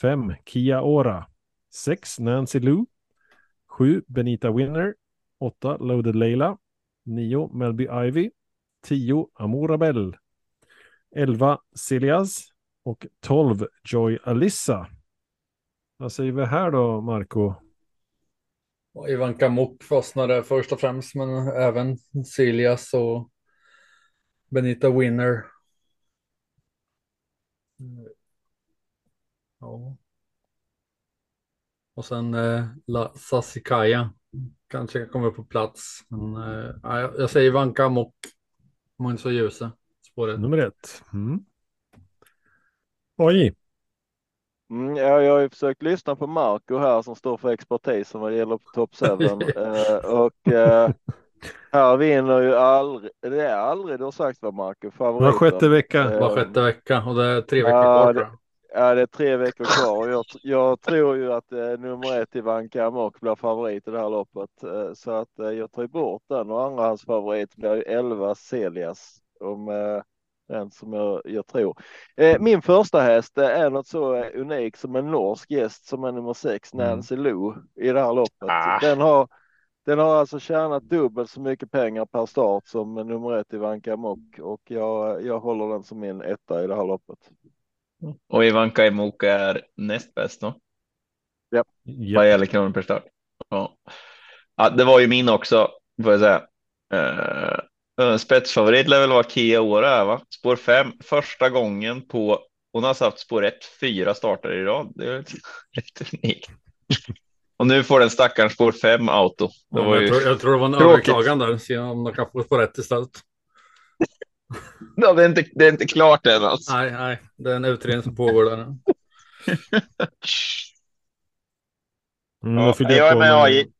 5. Kia Ora. 6. Nancy Lou. 7. Benita Winner. 8. Loaded Leila. 9. Melby Ivy. 10. Amorabel. 11. Silias. Och 12. Joy Alissa. Vad säger vi här då, Marco? Ivanka Mok fastnade först och främst, men även Silias och Benita Winner. Ja. Och sen eh, La Sasikaya kanske kommer på plats. Men, eh, jag säger Ivanka Mok, Måns och Ljuse spåret. Nummer ett. Mm. Oj. Mm, ja, jag har ju försökt lyssna på Marco här som står för expertisen vad det gäller på Top 7 eh, och eh, här vinner ju aldrig, det är aldrig du har sagt vad Marco, favoriten. Var sjätte vecka. Var sjätte vecka och det är tre veckor ja, kvar. Ja, det är tre veckor kvar. Jag, jag tror ju att eh, nummer ett i Vanka Amok blir favorit i det här loppet. Eh, så att eh, jag tar bort den och andra hans favorit blir ju 11 Celias om eh, den som jag, jag tror. Eh, min första häst är något så unikt som en norsk gäst som är nummer sex, mm. Nancy Lou i det här loppet. Ah. Den har den har alltså tjänat dubbelt så mycket pengar per start som nummer ett i Ivanka Mok och jag, jag håller den som min etta i det här loppet. Och Ivanka Mok är näst bäst då? Ja. Vad gäller kronor per start. Ja. ja, det var ju min också, får jag säga. Uh, spetsfavorit lär väl vara Kia Ora, va? Spår 5, första gången på, hon har haft spår 1 fyra starter i rad. Det är rätt unikt. Och nu får den stackaren spår 5 auto. Det ja, jag, tror, jag tror det var en överklagan där, se om de kan få spår 1 istället. ja, det, är inte, det är inte klart än alltså. Nej, nej, det är en utredning som pågår där. Mm, ja, jag är med AI.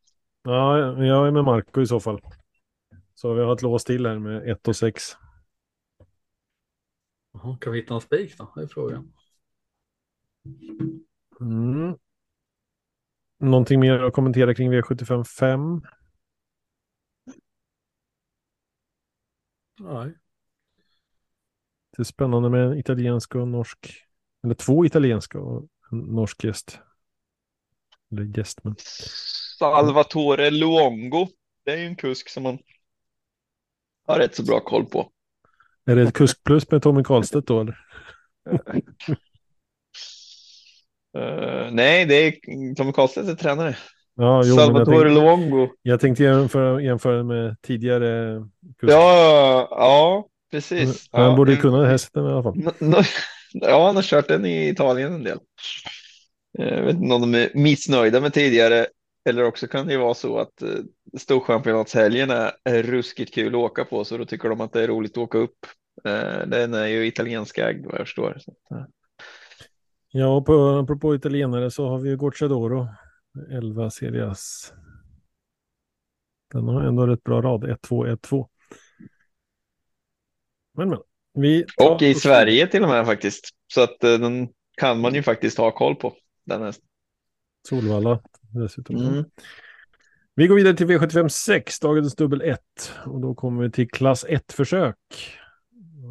Ja, jag är med Marco i så fall. Så vi har ett lås till här med 1 och 6. Jaha, kan vi hitta en spik då? Det är frågan. Mm. Någonting mer att kommentera kring V75 5? Nej. Det är spännande med en italiensk och norsk. Eller två italienska och en norsk gäst. Eller gäst, men. Salvatore Luongo. Det är ju en kusk som man har rätt så bra koll på. Är det ett kusk plus med Tommy Karlstedt då? Eller? Uh, nej, det är Tommy Karlstedt är tränare. Ja, jo, men jag, Salvatore tänkte, Luongo. jag tänkte jämföra, jämföra med tidigare kusk. Ja, ja, precis. Han Ja, borde ju kunna hästen i alla fall. Ja, han har kört den i Italien en del. Jag vet inte om de är missnöjda med tidigare. Eller också kan det ju vara så att eh, Storchampionatshelgen är, ruskigt kul att åka på, så då tycker de att det är roligt att åka upp. Eh, Den är ju italiensk ägd vad jag förstår. Eh, Ja, och på, apropå italienare så har vi ju Gocciadoro. 11 Serias. Den har ändå rätt bra rad. 1-2, 1-2. Men men. Vi Och i Sverige till och med faktiskt. Så att eh, den kan man ju faktiskt ha koll på. Den hästen. Solvalla dessutom. Mm. Vi går vidare till V75 6, dagens dubbel 1. Och då kommer vi till klass 1-försök.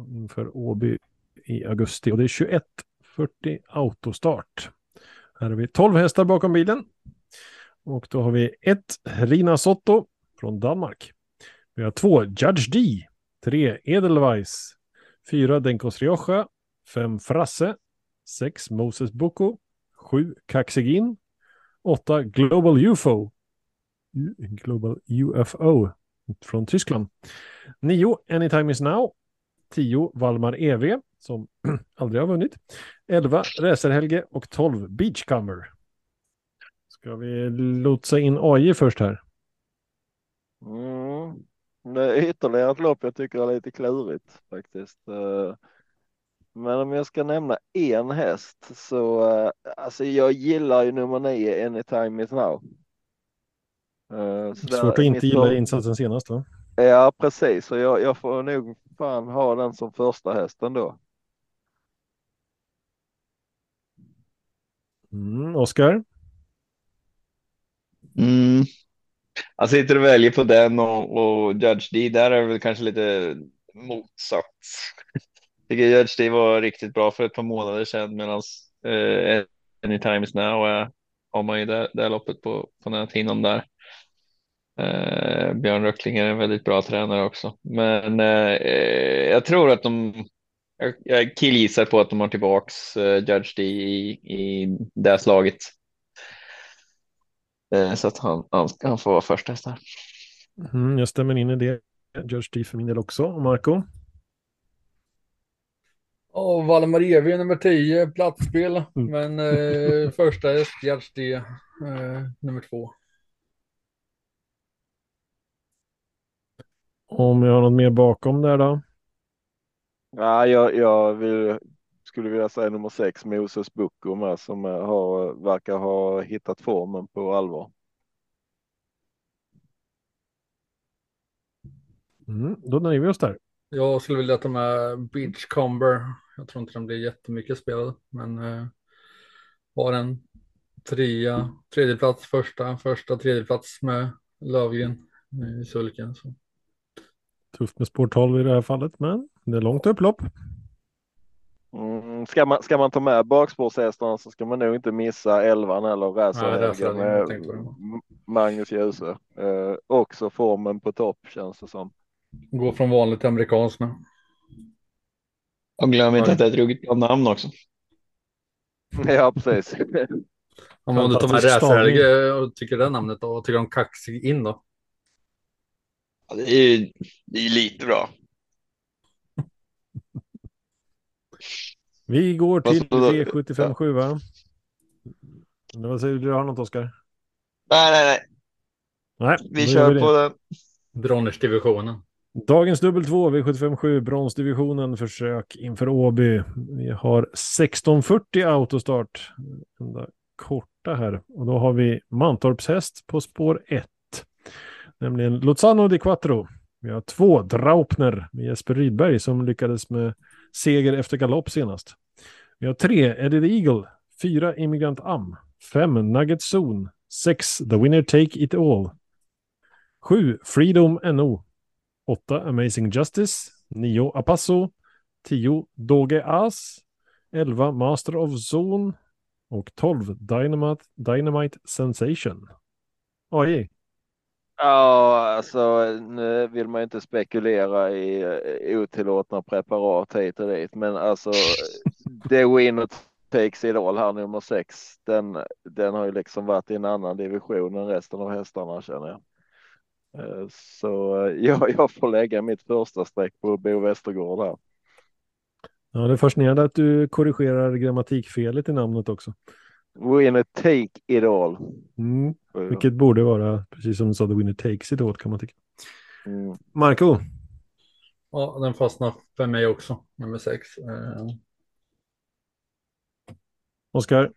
Inför Åby i augusti. Och det är 21.40 autostart. Här har vi 12 hästar bakom bilen. Och då har vi ett Rina Sotto från Danmark. Vi har två Judge D. 3. Edelweiss. 4. Denkos Rioja. 5. Frasse. 6. Moses Boko. 7. Kaxegin. 8 Global UFO. Global UFO från Tyskland. 9 Anytime is now. 10 Valmar EV som aldrig har vunnit. 11 Racerhelge och 12 Beachcomber. Ska vi lotsa in AJ först här? Mm. Det är ytterligare ett lopp jag tycker är lite klurigt faktiskt. Eh, Men om jag ska nämna en häst så eh, alltså jag gillar ju nummer nio Anytime is now. Eh, så Svårt att inte gilla insatsen senast va? Ja precis, så jag, jag får nog fan ha den som första hästen då. Mm, Oskar? Mm. Jag sitter och väljer på den och, och Judge D. Där är det väl kanske lite motsatt. Jag tycker Judge D var riktigt bra för ett par månader sedan medan eh, Anytime is now är, har man ju det, det loppet på, på näthinnan där. Eh, Björn Röckling är en väldigt bra tränare också. Men eh, eh, jag tror att de, jag, jag killgissar på att de har tillbaks eh, Judge D i, i det slaget. Eh, så att han, han, han får vara första häst här. Mm, jag stämmer in i det. Judge D för min del också. Och Marco? Och Valdemar Evi nummer 10, platsspel. Mm. Men eh, första häst, Gerd D, eh, nummer två. Om jag har något mer bakom där då? Ja, jag, jag vill, skulle vilja säga nummer sex Moses Boko med som eh, har, verkar ha hittat formen på allvar. Mm, då nöjer vi oss där. Jag skulle vilja ta med Beachcomber. Jag tror inte den blir jättemycket spelad, men eh, har en trea, tredje plats, första, första, tredje plats med Lövgren i sulken. Så. Tufft med spår 12 i det här fallet, men det är långt upplopp. Mm, ska, man, ska man ta med bakspårshästarna så ska man nog inte missa elvan eller racerhelgen, jag med Magnus Djuse. Eh, också formen på topp känns det som. Gå från vanligt till amerikanskt nu. Och glöm inte att det är ett ruggigt namn också. ja, precis. Om du tar med Rätselge och tycker det namnet då, och tycker de kaxig in då? Ja, det är ju det är lite bra. Vi går till sa du då? V75 7 va? Vad säger du? Du har något Oskar? Nej, nej, nej. Nej, Vi kör gör på det. den. Bronnersdivisionen. Dagens dubbel 2, V757, bronsdivisionen, försök inför Åby. Vi har 16.40 autostart. Enda korta här. Och då har vi Mantorps häst på spår 1. Nämligen Lozano di Quattro. Vi har två Draupner med Jesper Rydberg som lyckades med seger efter galopp senast. Vi har tre Eddie the Eagle, fyra Immigrant Am, fem Nugget Zone, sex The Winner Take It All, sju Freedom NO, åtta Amazing Justice, nio Apasso, tio Doge As, 11 Master of Zone och 12 Dynamite, Dynamite Sensation. AJ, Ja, alltså nu vill man ju inte spekulera i eh, otillåtna preparat hit och dit, men alltså det winner takes idol här nummer sex, den, den har ju liksom varit i en annan division än resten av hästarna känner jag. Eh, Så eh, ja, jag får lägga mitt första streck på Bo Westergård här. Ja, det är fascinerande att du korrigerar grammatikfelet i namnet också. Winner take it all. Mm. Vilket borde vara, precis som du sa, the winner takes it åt kan man tycka. Mm. Marco, Ja, den fastnar för mig också, nummer sex. Eh, Oskar.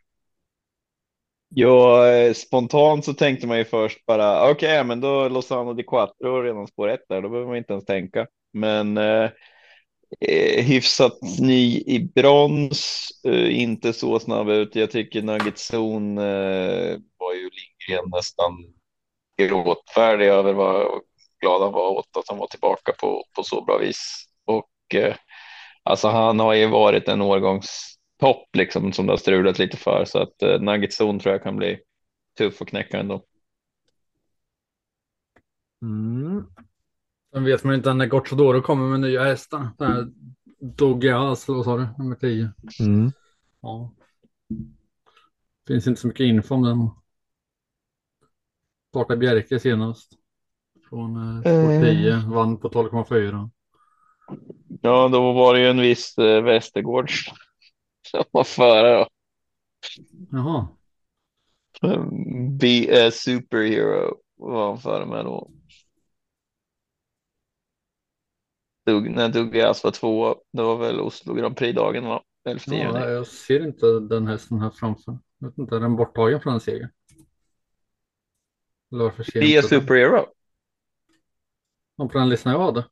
Ja, spontant så tänkte man ju först bara okej, men då Lozano di Quattro redan spår ett där, då behöver man inte ens tänka. Men eh, eh, hyfsat ny i brons, eh, inte så snabb ut. Jag tycker Nugget Zone eh, var ju Lindgren nästan gråtfärdig över vad glad han var åt att han var tillbaka på, på så bra vis. Och eh, alltså han har ju varit en årgångstopp liksom som det har strulat lite för så att eh, Nugget Zone tror jag kan bli tuff att knäcka ändå. Mm. Sen vet man ju inte när Gocciadoro kommer med nya hästar. Dogias, vad sa du? Nummer 10. Mm. Ja. Finns inte så mycket info om den. Startade Bjerke senast. Från eh, sport 10. Vann på 12,4. Ja, då var det ju en viss eh, Västergårds som var före då. Jaha. Be a superhero var han före med då. Dug, när Douglas var två, det var väl Oslo Grand Prix-dagen va? 11 juni. Ja, jag ser inte den hästen här framför. Jag vet inte, är den borttagen från en seger? Eller varför ser jag Be a inte den? superhero. Ja, På den listan jag hade.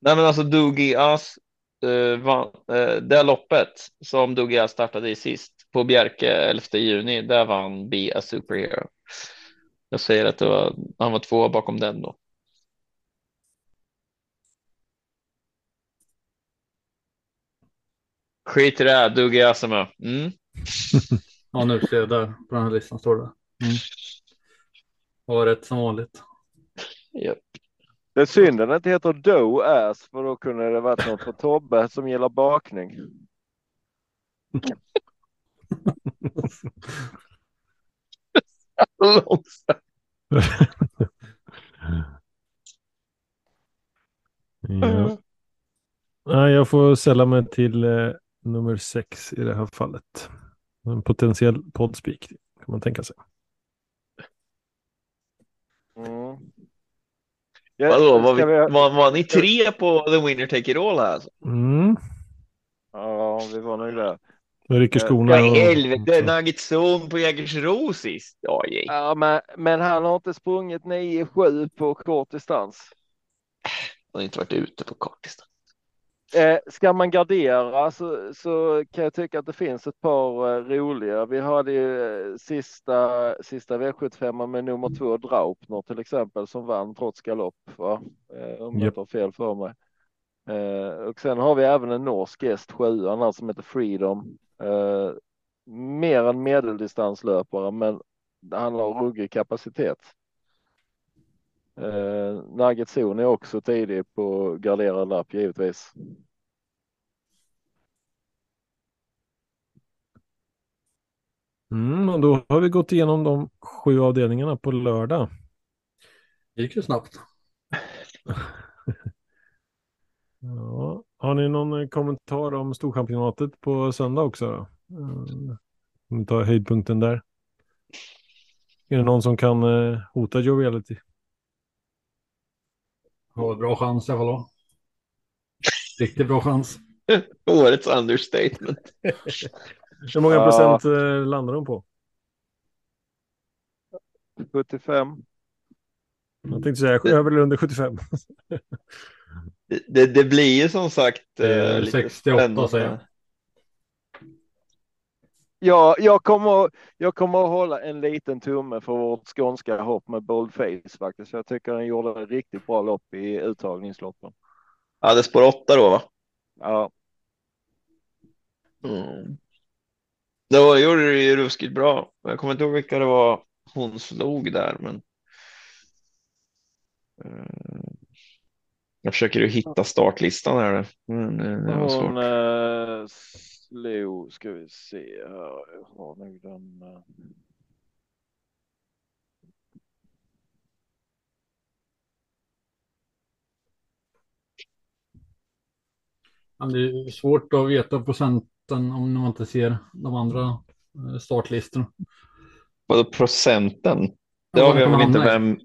Nej men alltså Douglas uh, vann, eh, det loppet som Douglas startade i sist på Bjerke 11 juni, där vann Be a superhero. Jag säger att det var, han var två bakom den då. Skit i det här, Douglas är med. Mm. Ja, nu ser jag där. På den här listan står det. Mm. Var rätt som vanligt. Japp. Det är synd att det inte heter Doe Ass för då kunde det varit något för Tobbe som gillar bakning. Ja. Nej, jag får sälla mig till eh, nummer sex i det här fallet. En potentiell poddspik kan man tänka sig. Mm. Ja, Vadå, var, vi, var, var ni tre på The Winner Take It All här? Alltså? Mm. Ja, vi var nog där. Jag rycker Ja, skorna. Ja, i helvete, så. Nugget Zone på Jägersro sist. Ja. Ja, men, men han har inte sprungit 9-7 på kort distans. Han har inte varit ute på kort distans. Eh, ska man gardera så, så kan jag tycka att det finns ett par eh, roliga. Vi hade ju eh, sista, sista V75 med nummer två Draupner till exempel som vann trots galopp. Va? Eh, om jag har fel för mig. Eh, och sen har vi även en norsk häst, sjuan, här som heter Freedom. Mer än medeldistanslöpare, men han har ruggig kapacitet. Eh, Nugget Zone är också tidig på garderad lapp givetvis. Mm, och då har vi gått igenom de sju avdelningarna på lördag. Det gick ju snabbt. Ja. Har ni någon eh, kommentar om Storchampionatet på söndag också? Eh, Om vi tar höjdpunkten där. Är det någon som kan eh, hota Joviality? Ja, bra chans i alla fall. Riktigt bra chans. Årets understatement. Hur många Ja. procent eh, landar de på? 75. Jag tänkte säga över eller under 75. Det, det, det blir ju som sagt eh, lite 68 spännande. säger jag. Ja, jag kommer, jag kommer att hålla en liten tumme för vårt skånska hopp med boldface faktiskt. Jag tycker den gjorde ett riktigt bra lopp i uttagningsloppen. Ja, det spår åtta då va? Ja, Mm. Då gjorde det ju ruskigt bra. Jag kommer inte ihåg vilka det var hon slog där, men. Eh, Jag försöker ju hitta startlistan här. Men eh, det var hon svårt. eh, slog, ska vi se här, jag har nog den. eh, Det är svårt att veta procenten om man inte ser de andra eh, startlistorna. Vadå procenten? Det avgör väl inte vem.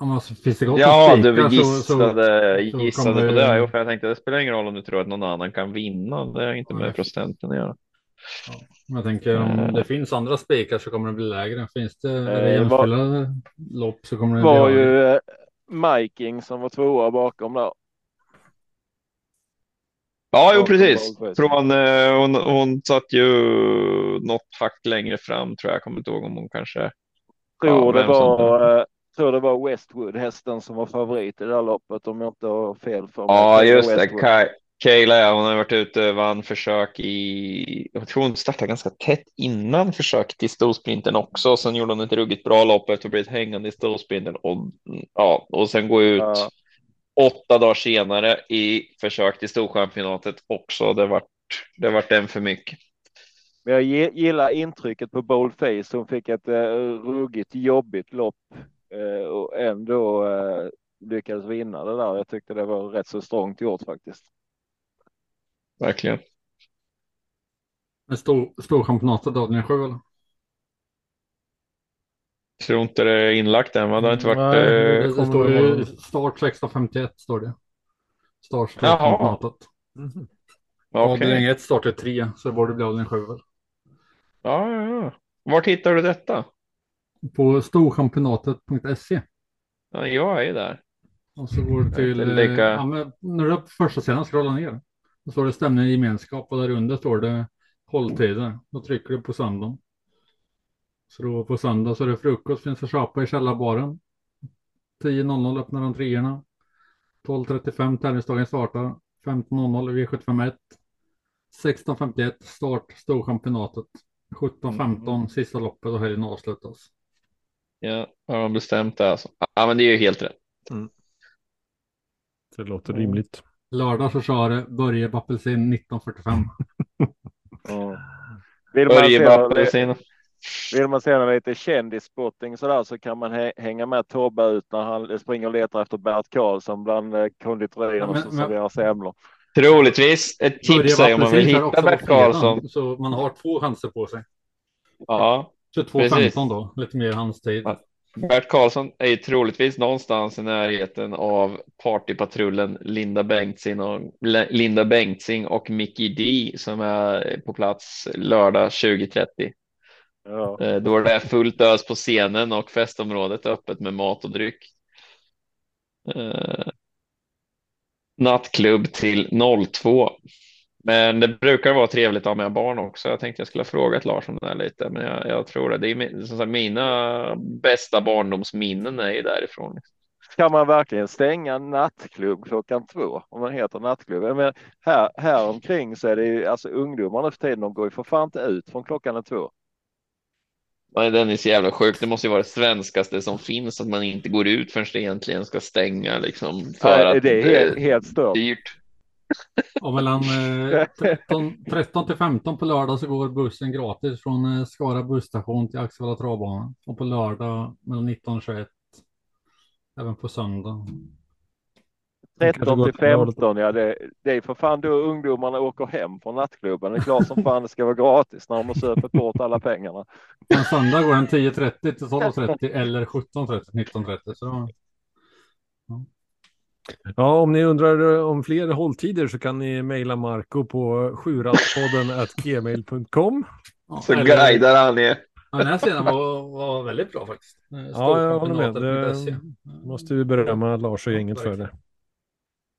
Om det gott Ja, du spika så- gissade, så gissade på det. Jo, för jag tänkte det spelar ingen roll om du tror att någon annan kan vinna. Det är inte med Nej. procenten att göra. så, jag tänker om Eh. det finns andra spikar så kommer det bli lägre. Finns det, det Eh, jämspelade lopp så kommer det Det var bli ju eh, Miking som var tvåa bakom där. Ja, jo precis. Från, eh, hon, hon satt ju något hack längre fram tror jag. Jag kommer inte ihåg om hon kanske. Tror det vem som- var, tror det var Westwood hästen som var favorit i det här loppet om jag inte har fel för mig. Ja, just det. Westwood. Ka- Kayla, hon har varit ute, vann försök i, jag tror hon startade ganska tätt innan försöket i storsprinten också. Sen gjorde hon ett ruggigt bra lopp efter att ha blivit hängande i storsprinten och ja, och sen gå ut Ja. åtta dagar senare i försök till storchampionatet också. Det vart, det vart en för mycket. Men jag gi- gillar intrycket på Boldface. Hon fick ett eh, ruggigt jobbigt lopp och ändå eh, lyckades vinna det där. Jag tyckte det var rätt så strångt gjort faktiskt. Verkligen. Men stor, storchampionatet avdelning 7 eller? Tror inte det är inlagt än, va? Det har inte varit. Nej, eh, Det, det står ju start 16.51 står det. Start storchampionatet. Mhm. Avdelning okej. 1 startar 3 så det borde bli avdelning 7 väl. Ja, ja, ja. Vart hittar du detta? På storchampionatet.se. Ja, jag är där. Och så går du till, är eh, lika- ja, men när du är på första sidan scrollar ner. Då står det stämning och gemenskap och där under står det hålltider. Då trycker du på söndagen. Så då på söndag så är det frukost finns att köpa i källarbaren. 10.00 öppnar de treorna. 12.35 tävlingsdagen startar. 15.00 V751. 16.51 start storchampionatet. 17.15 sista loppet och helgen avslutas. Ja, har de bestämt det alltså? Ja, men det är ju helt rätt. Det låter rimligt. Lördag så kör det Börje Bappelsin 19.45. Vill man, Börje se, Bappelsin. vill man se en lite kändisspotting sådär så kan man hä- hänga med Tobbe ut när han springer och letar efter Bert Karlsson bland eh, konditorierna Ja, som serverar semlor. Troligtvis ett tips är om man vill hitta Bert Karlsson. Så man har två chanser på sig. Ja, 22.15 då, lite mer hans tid. Ja. Bert Karlsson är ju troligtvis någonstans i närheten av partypatrullen Linda Bengtzing och Linda Bengtzing och Mickey D som är på plats lördag 20.30. Ja. Eh, Då är det fullt ös på scenen och festområdet öppet med mat och dryck. Eh, nattklubb till 02. Men det brukar vara trevligt att ha med barn också. Jag tänkte jag skulle ha frågat Lars om det där lite, men jag, jag tror det. Det är som sagt, mina bästa barndomsminnen är ju därifrån. Kan man verkligen stänga en nattklubb klockan två om den heter nattklubb? Menar, här, här omkring så är det ju alltså ungdomarna för tiden. De går ju för fan inte ut från klockan två. Nej, Den är så jävla sjuk. Det måste ju vara det svenskaste som finns att man inte går ut förrän det egentligen ska stänga liksom för Nej, att det är helt, helt stört. dyrt. Och mellan eh, 13, 13 till 15 på lördag så går bussen gratis från eh, Skara busstation till Axevalla travbana. Och på lördag mellan 19 och 21. Även på söndag. 13 till kanske går- 15, ja det, det är för fan då ungdomarna åker hem från nattklubben. Det är klart som fan det ska vara gratis när de har söpit bort alla pengarna. Men söndag går den 10.30 till 12.30 eller 17.30 till 19.30. Så Ja, om ni undrar eh, om fler hålltider så kan ni mejla Marco på sjurattpodden gmail.com. Så eller- guidar han er. Ja, den här sidan var, var väldigt bra faktiskt. Eh, Ja, jag håller med. Det måste vi berömma Lars och gänget för det.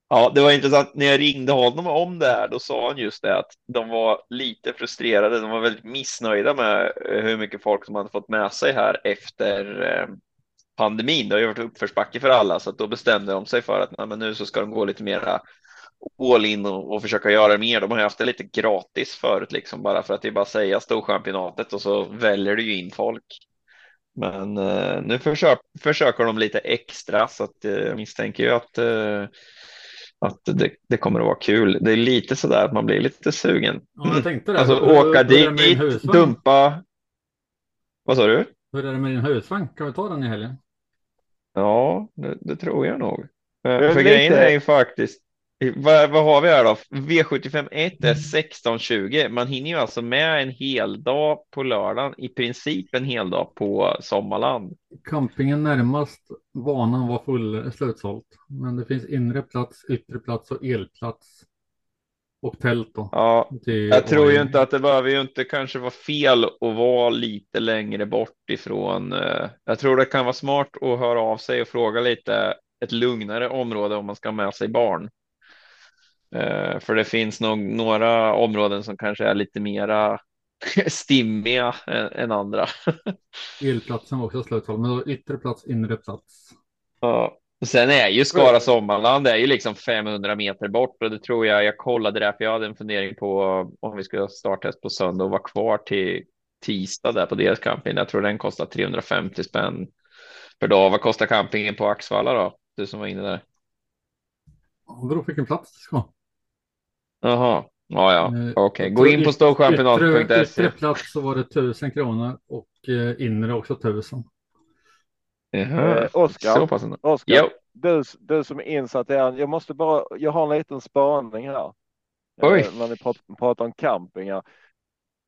Ja, det var intressant. När jag ringde honom om det här, då sa han just det att de var lite frustrerade. De var väldigt missnöjda med eh, hur mycket folk som hade fått med sig här efter eh, pandemin. Det har ju varit uppförsbacke för alla så att då bestämde de sig för att nej, men nu så ska de gå lite mera all in och, och försöka göra mer. De har ju haft det lite gratis förut liksom bara för att det är bara säga storchampionatet och så väljer du ju in folk. Men eh, nu försök, försöker de lite extra så att eh, jag misstänker ju att eh, att det, det kommer att vara kul. Det är lite så där att man blir lite sugen. Ja, jag tänkte det. Alltså Hur- åka hur dit, dumpa. Vad sa du? Hur är det med din husvagn? Kan vi ta den i helgen? Ja, det, det tror jag nog. Eh, är För grejen är ju faktiskt, vad, vad har vi här då? V75 1 är 16.20. Man hinner ju alltså med en hel dag på lördagen, i princip en hel dag på Sommarland. Campingen närmast banan var full slutsålt. Men det finns inre plats, yttre plats och elplats. Och tält då. Ja, jag tror ju inte att det behöver ju inte kanske vara fel att vara lite längre bort ifrån. eh, Jag tror det kan vara smart att höra av sig och fråga lite ett lugnare område om man ska med sig barn. Eh, För det finns nog några områden som kanske är lite mera stimmiga än, andra. Elplatsen var också slutsåld. Men då yttre plats, inre plats. Ja. Och Sen är ju Skara Sommarland det är ju liksom 500 meter bort och det tror jag. Jag kollade där för jag hade en fundering på om vi skulle starttest på söndag och vara kvar till tisdag där på deras camping. Jag tror den kostar 350 spänn per dag. Vad kostar campingen på Axvalla då? Du som var inne där. Och beror på vilken plats det ska. Jaha, ja, ja, Eh, okej. Gå in på storchampionat.se. yttre plats så var det 1000 kronor och eh, inre också 1000. Jaha, Eh, Oskar? du, du som är insatt i den, jag måste bara, jag har en liten spaning här. Oj. Eh, När ni pratar, pratar om campingar.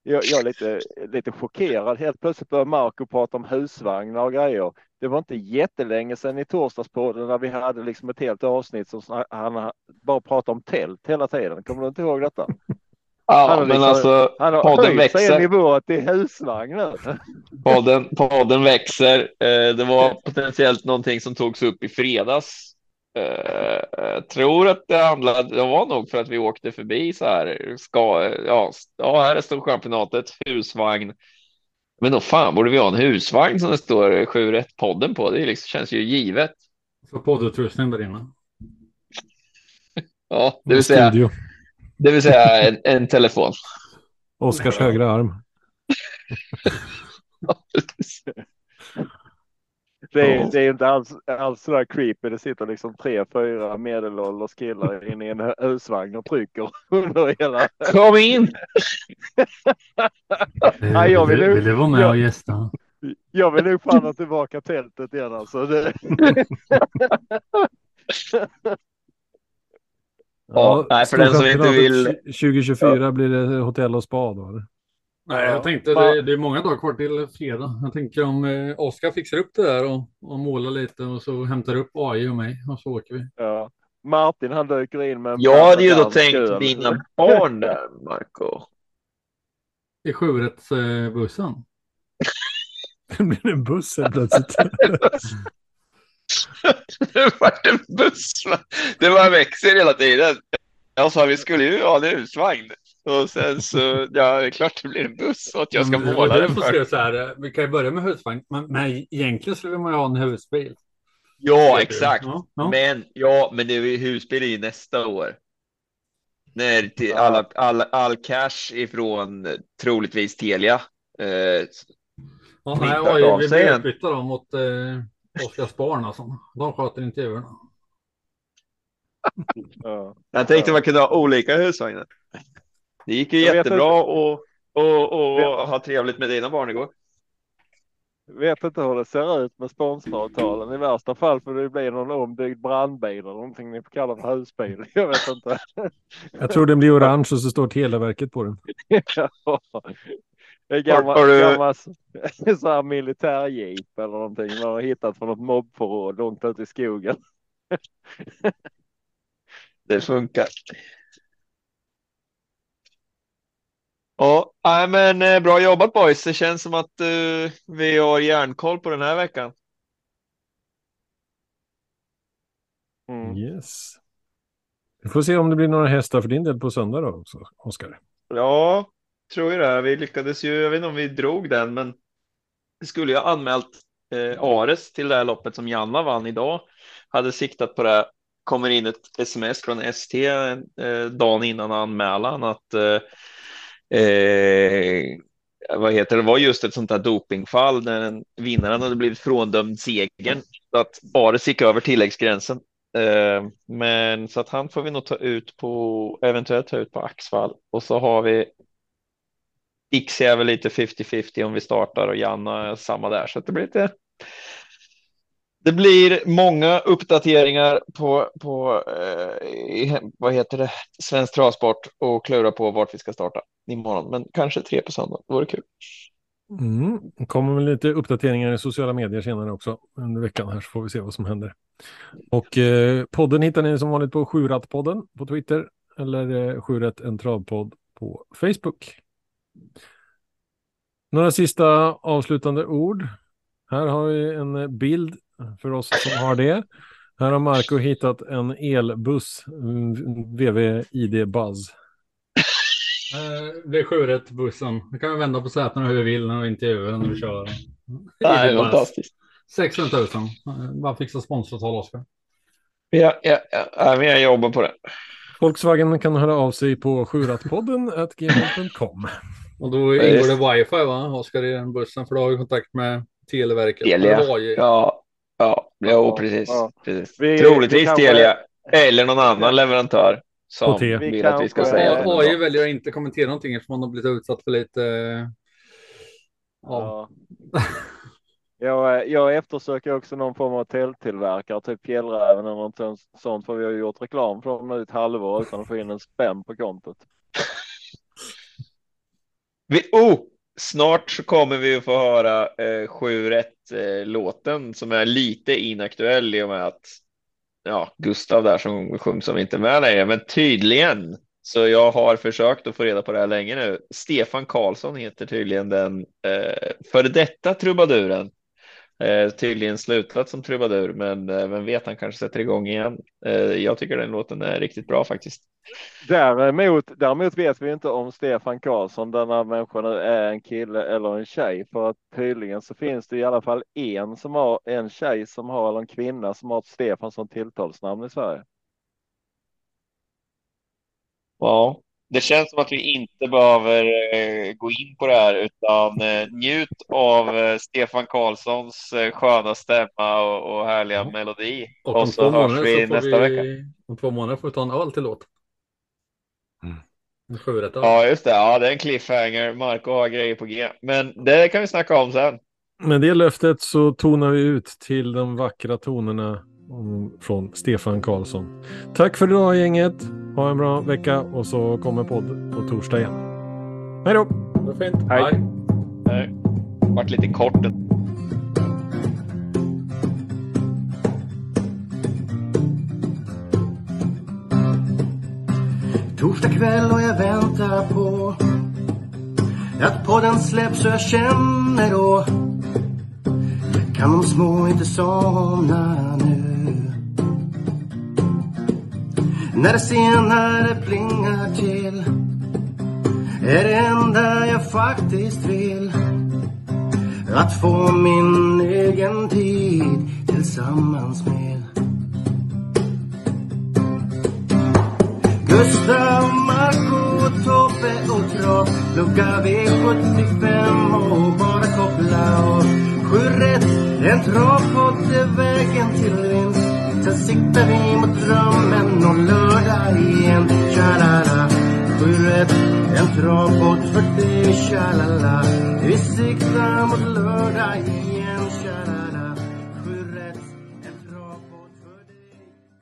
Jag, jag är lite, lite chockerad. Helt plötsligt börjar Marco prata om husvagnar och grejer. Det var inte jättelänge sedan i torsdagspodden när vi hade liksom ett helt avsnitt som han bara pratade om tält hela tiden. Kommer du inte ihåg detta? Han ja, har men liksom- alltså Han har podden höjt sig en nivå till husvagn nu. Podden, podden växer. Eh, Det var potentiellt någonting som togs upp i fredags. Eh, Jag tror att det handlade, det var nog för att vi åkte förbi så här. Ska, ja, ja, här är storchampionatet, husvagn. Men då fan borde vi ha en husvagn som det står 7 podden på. Det liksom, känns ju givet. Så poddutrustning där inne. Ja, det vill säga, Studio. Det vill säga en, en telefon. Oskars högra arm. Det är, det är inte alls, alls sådär creepy. Det sitter liksom tre, fyra medelålders killar inne i en husvagn och trycker under hela. Kom in! Ja, jag vill vill, nu- vill du vara med jag- och gästa? Jag vill nog fan ha tillbaka tältet igen alltså. Ja, nej, för den som inte vill- 2024 blir det hotell och spa då? Nej, jag tänkte det, det är många dagar kvar till fredag. Jag tänker om eh, Oskar fixar upp det där och, och målar lite och så hämtar upp AI och mig och så åker vi. ja. Martin han dyker in med en Jag hade ju då tänkt öl. dina barn där, Marco. I sjurättsbussen. Eh, bussen. Det blir en buss helt plötsligt. det vart en buss. va? Det bara växer hela tiden. Jag sa vi skulle ju ha en husvagn. Och sen så, ja det är klart det blir en buss och att jag ska var måla den för. så här, vi kan ju börja med husvagn, men, men egentligen skulle man ju ha en husbil. Ja, exakt. Ja, ja. Men ja, men det är ju husbil är ju nästa år. När till alla, all, all cash ifrån troligtvis Telia. Eh, Ja, nej, av vi blir utbytta dem mot eh, Oskars barn alltså. De sköter intervjuerna. Ja. jag tänkte man kunde ha olika husvagnar. Det gick ju Jag jättebra att och, och ha trevligt med dina barn igår. Vet inte hur det ser ut med sponsoravtalen. I värsta fall får det bli någon ombyggd brandbil eller någonting ni får kalla för husbil. Jag vet inte. Jag tror den blir orange och så står Televerket på den. Det är gammal, Har- du- gammal så här militärjeep eller någonting man har hittat från något mobbförråd långt ute i skogen. Det funkar. Ja, nej, men eh, bra jobbat boys. Det känns som att eh, vi har järnkoll på den här veckan. Mm. Yes. Vi får se om det blir några hästar för din del på söndag då också, Oskar. Ja, tror ju det. Vi lyckades ju. Jag vet inte om vi drog den, men vi skulle ju ha anmält eh, Ares till det här loppet som Janna vann idag. Hade siktat på det. Kommer in ett sms från ST eh, dagen innan anmälan att eh, eh, vad heter det, var just ett sånt där dopingfall när en vinnaren hade blivit fråndömd segern. Så att Ares gick över tilläggsgränsen. Eh, men så att han får vi nog ta ut på, eventuellt ta ut på Axvall. Och så har vi Dixie är väl lite 50-50 om vi startar och Janna är samma där. Så att det blir lite det blir många uppdateringar på, på eh, vad heter det, Svensk Travsport och klura på vart vi ska starta imorgon. Men kanske tre på söndag, det vore kul. Mm. Det kommer väl lite uppdateringar i sociala medier senare också under veckan här så får vi se vad som händer. Och eh, podden hittar ni som vanligt på Sjurattpodden på Twitter eller eh, Sjurätt en travpodd på Facebook. Några sista avslutande ord. Här har vi en bild för oss som har det. Här har Marco hittat en elbuss, VV ID Buzz. Eh, Det är sjuret bussen. Nu kan vi vända på sätena hur vi vill när vi inte är över när vi kör. Nej, fantastiskt. 600 000. Eh, Bara fixa sponsoravtal Oskar. Ja, ja, ja, men jag jobbar på det. Volkswagen kan höra av sig på sjuratpodden gmail.com. Och då Ja, ingår just- det wifi va, Oskar, i den bussen? För då har vi kontakt med Televerket. Telia. Ju- Ja, ja, jo, Ja, precis. ja. precis. Vi- Troligtvis vi Telia eller någon annan leverantör som HT. vill att vi ska Vi säga. AI väljer att inte kommentera någonting eftersom man har blivit utsatt för lite... Ja. Ja. Jag, jag eftersöker också någon form av tälttillverkare, typ Fjällräven eller något sånt- sånt, för vi har gjort reklam för dem nu ett halvår utan att få in en spänn på kontot. Vi, oh, snart så kommer vi att få höra eh, 7 rätt eh, låten som är lite inaktuell i och med att ja, Gustav där som sjunger som inte är med längre, men tydligen så jag har försökt att få reda på det här länge nu. Stefan Karlsson heter tydligen den eh, före detta trubaduren. Eh, tydligen slutat som trubadur, men eh, vem vet, han kanske sätter igång igen. Eh, jag tycker den låten är riktigt bra faktiskt. Däremot, däremot vet vi inte om Stefan Karlsson, denna människa nu är en kille eller en tjej. För att tydligen så finns det i alla fall en som har en tjej som har eller en kvinna som har Stefan som tilltalsnamn i Sverige. Ja, det känns som att vi inte behöver eh, gå in på det här utan eh, njut av eh, Stefan Karlssons eh, sköna stämma och, och härliga melodi. Och Och, så hörs vi så nästa vi... vecka. Om två månader får vi ta en öl till låt. Mm. En. Ja, just det. Ja, det är en cliffhanger. Marco har grejer på G. Men det kan vi snacka om sen. Med det löftet så tonar vi ut till de vackra tonerna från Stefan Karlsson. Tack för idag gänget. Ha en bra vecka och så kommer podd på torsdag igen. Hej då! Det fint. Hej. Hej. Det vart lite kort. Torsdag kväll och jag väntar på att podden släpps så jag känner då kan de små inte somna nu. När det senare plingar till är det enda jag faktiskt vill. Att få min egen tid tillsammans med. Gustav, Marco, Tobbe och Trav Lucka V75 och bara koppla av. Sju rätt, en travpott är vägen till vinst. Sen siktar vi mot drömmen och lördag igen. Tja-la-la Sju rätt, en travpodd för dig Tja-la-la. Vi siktar mot lördag igen.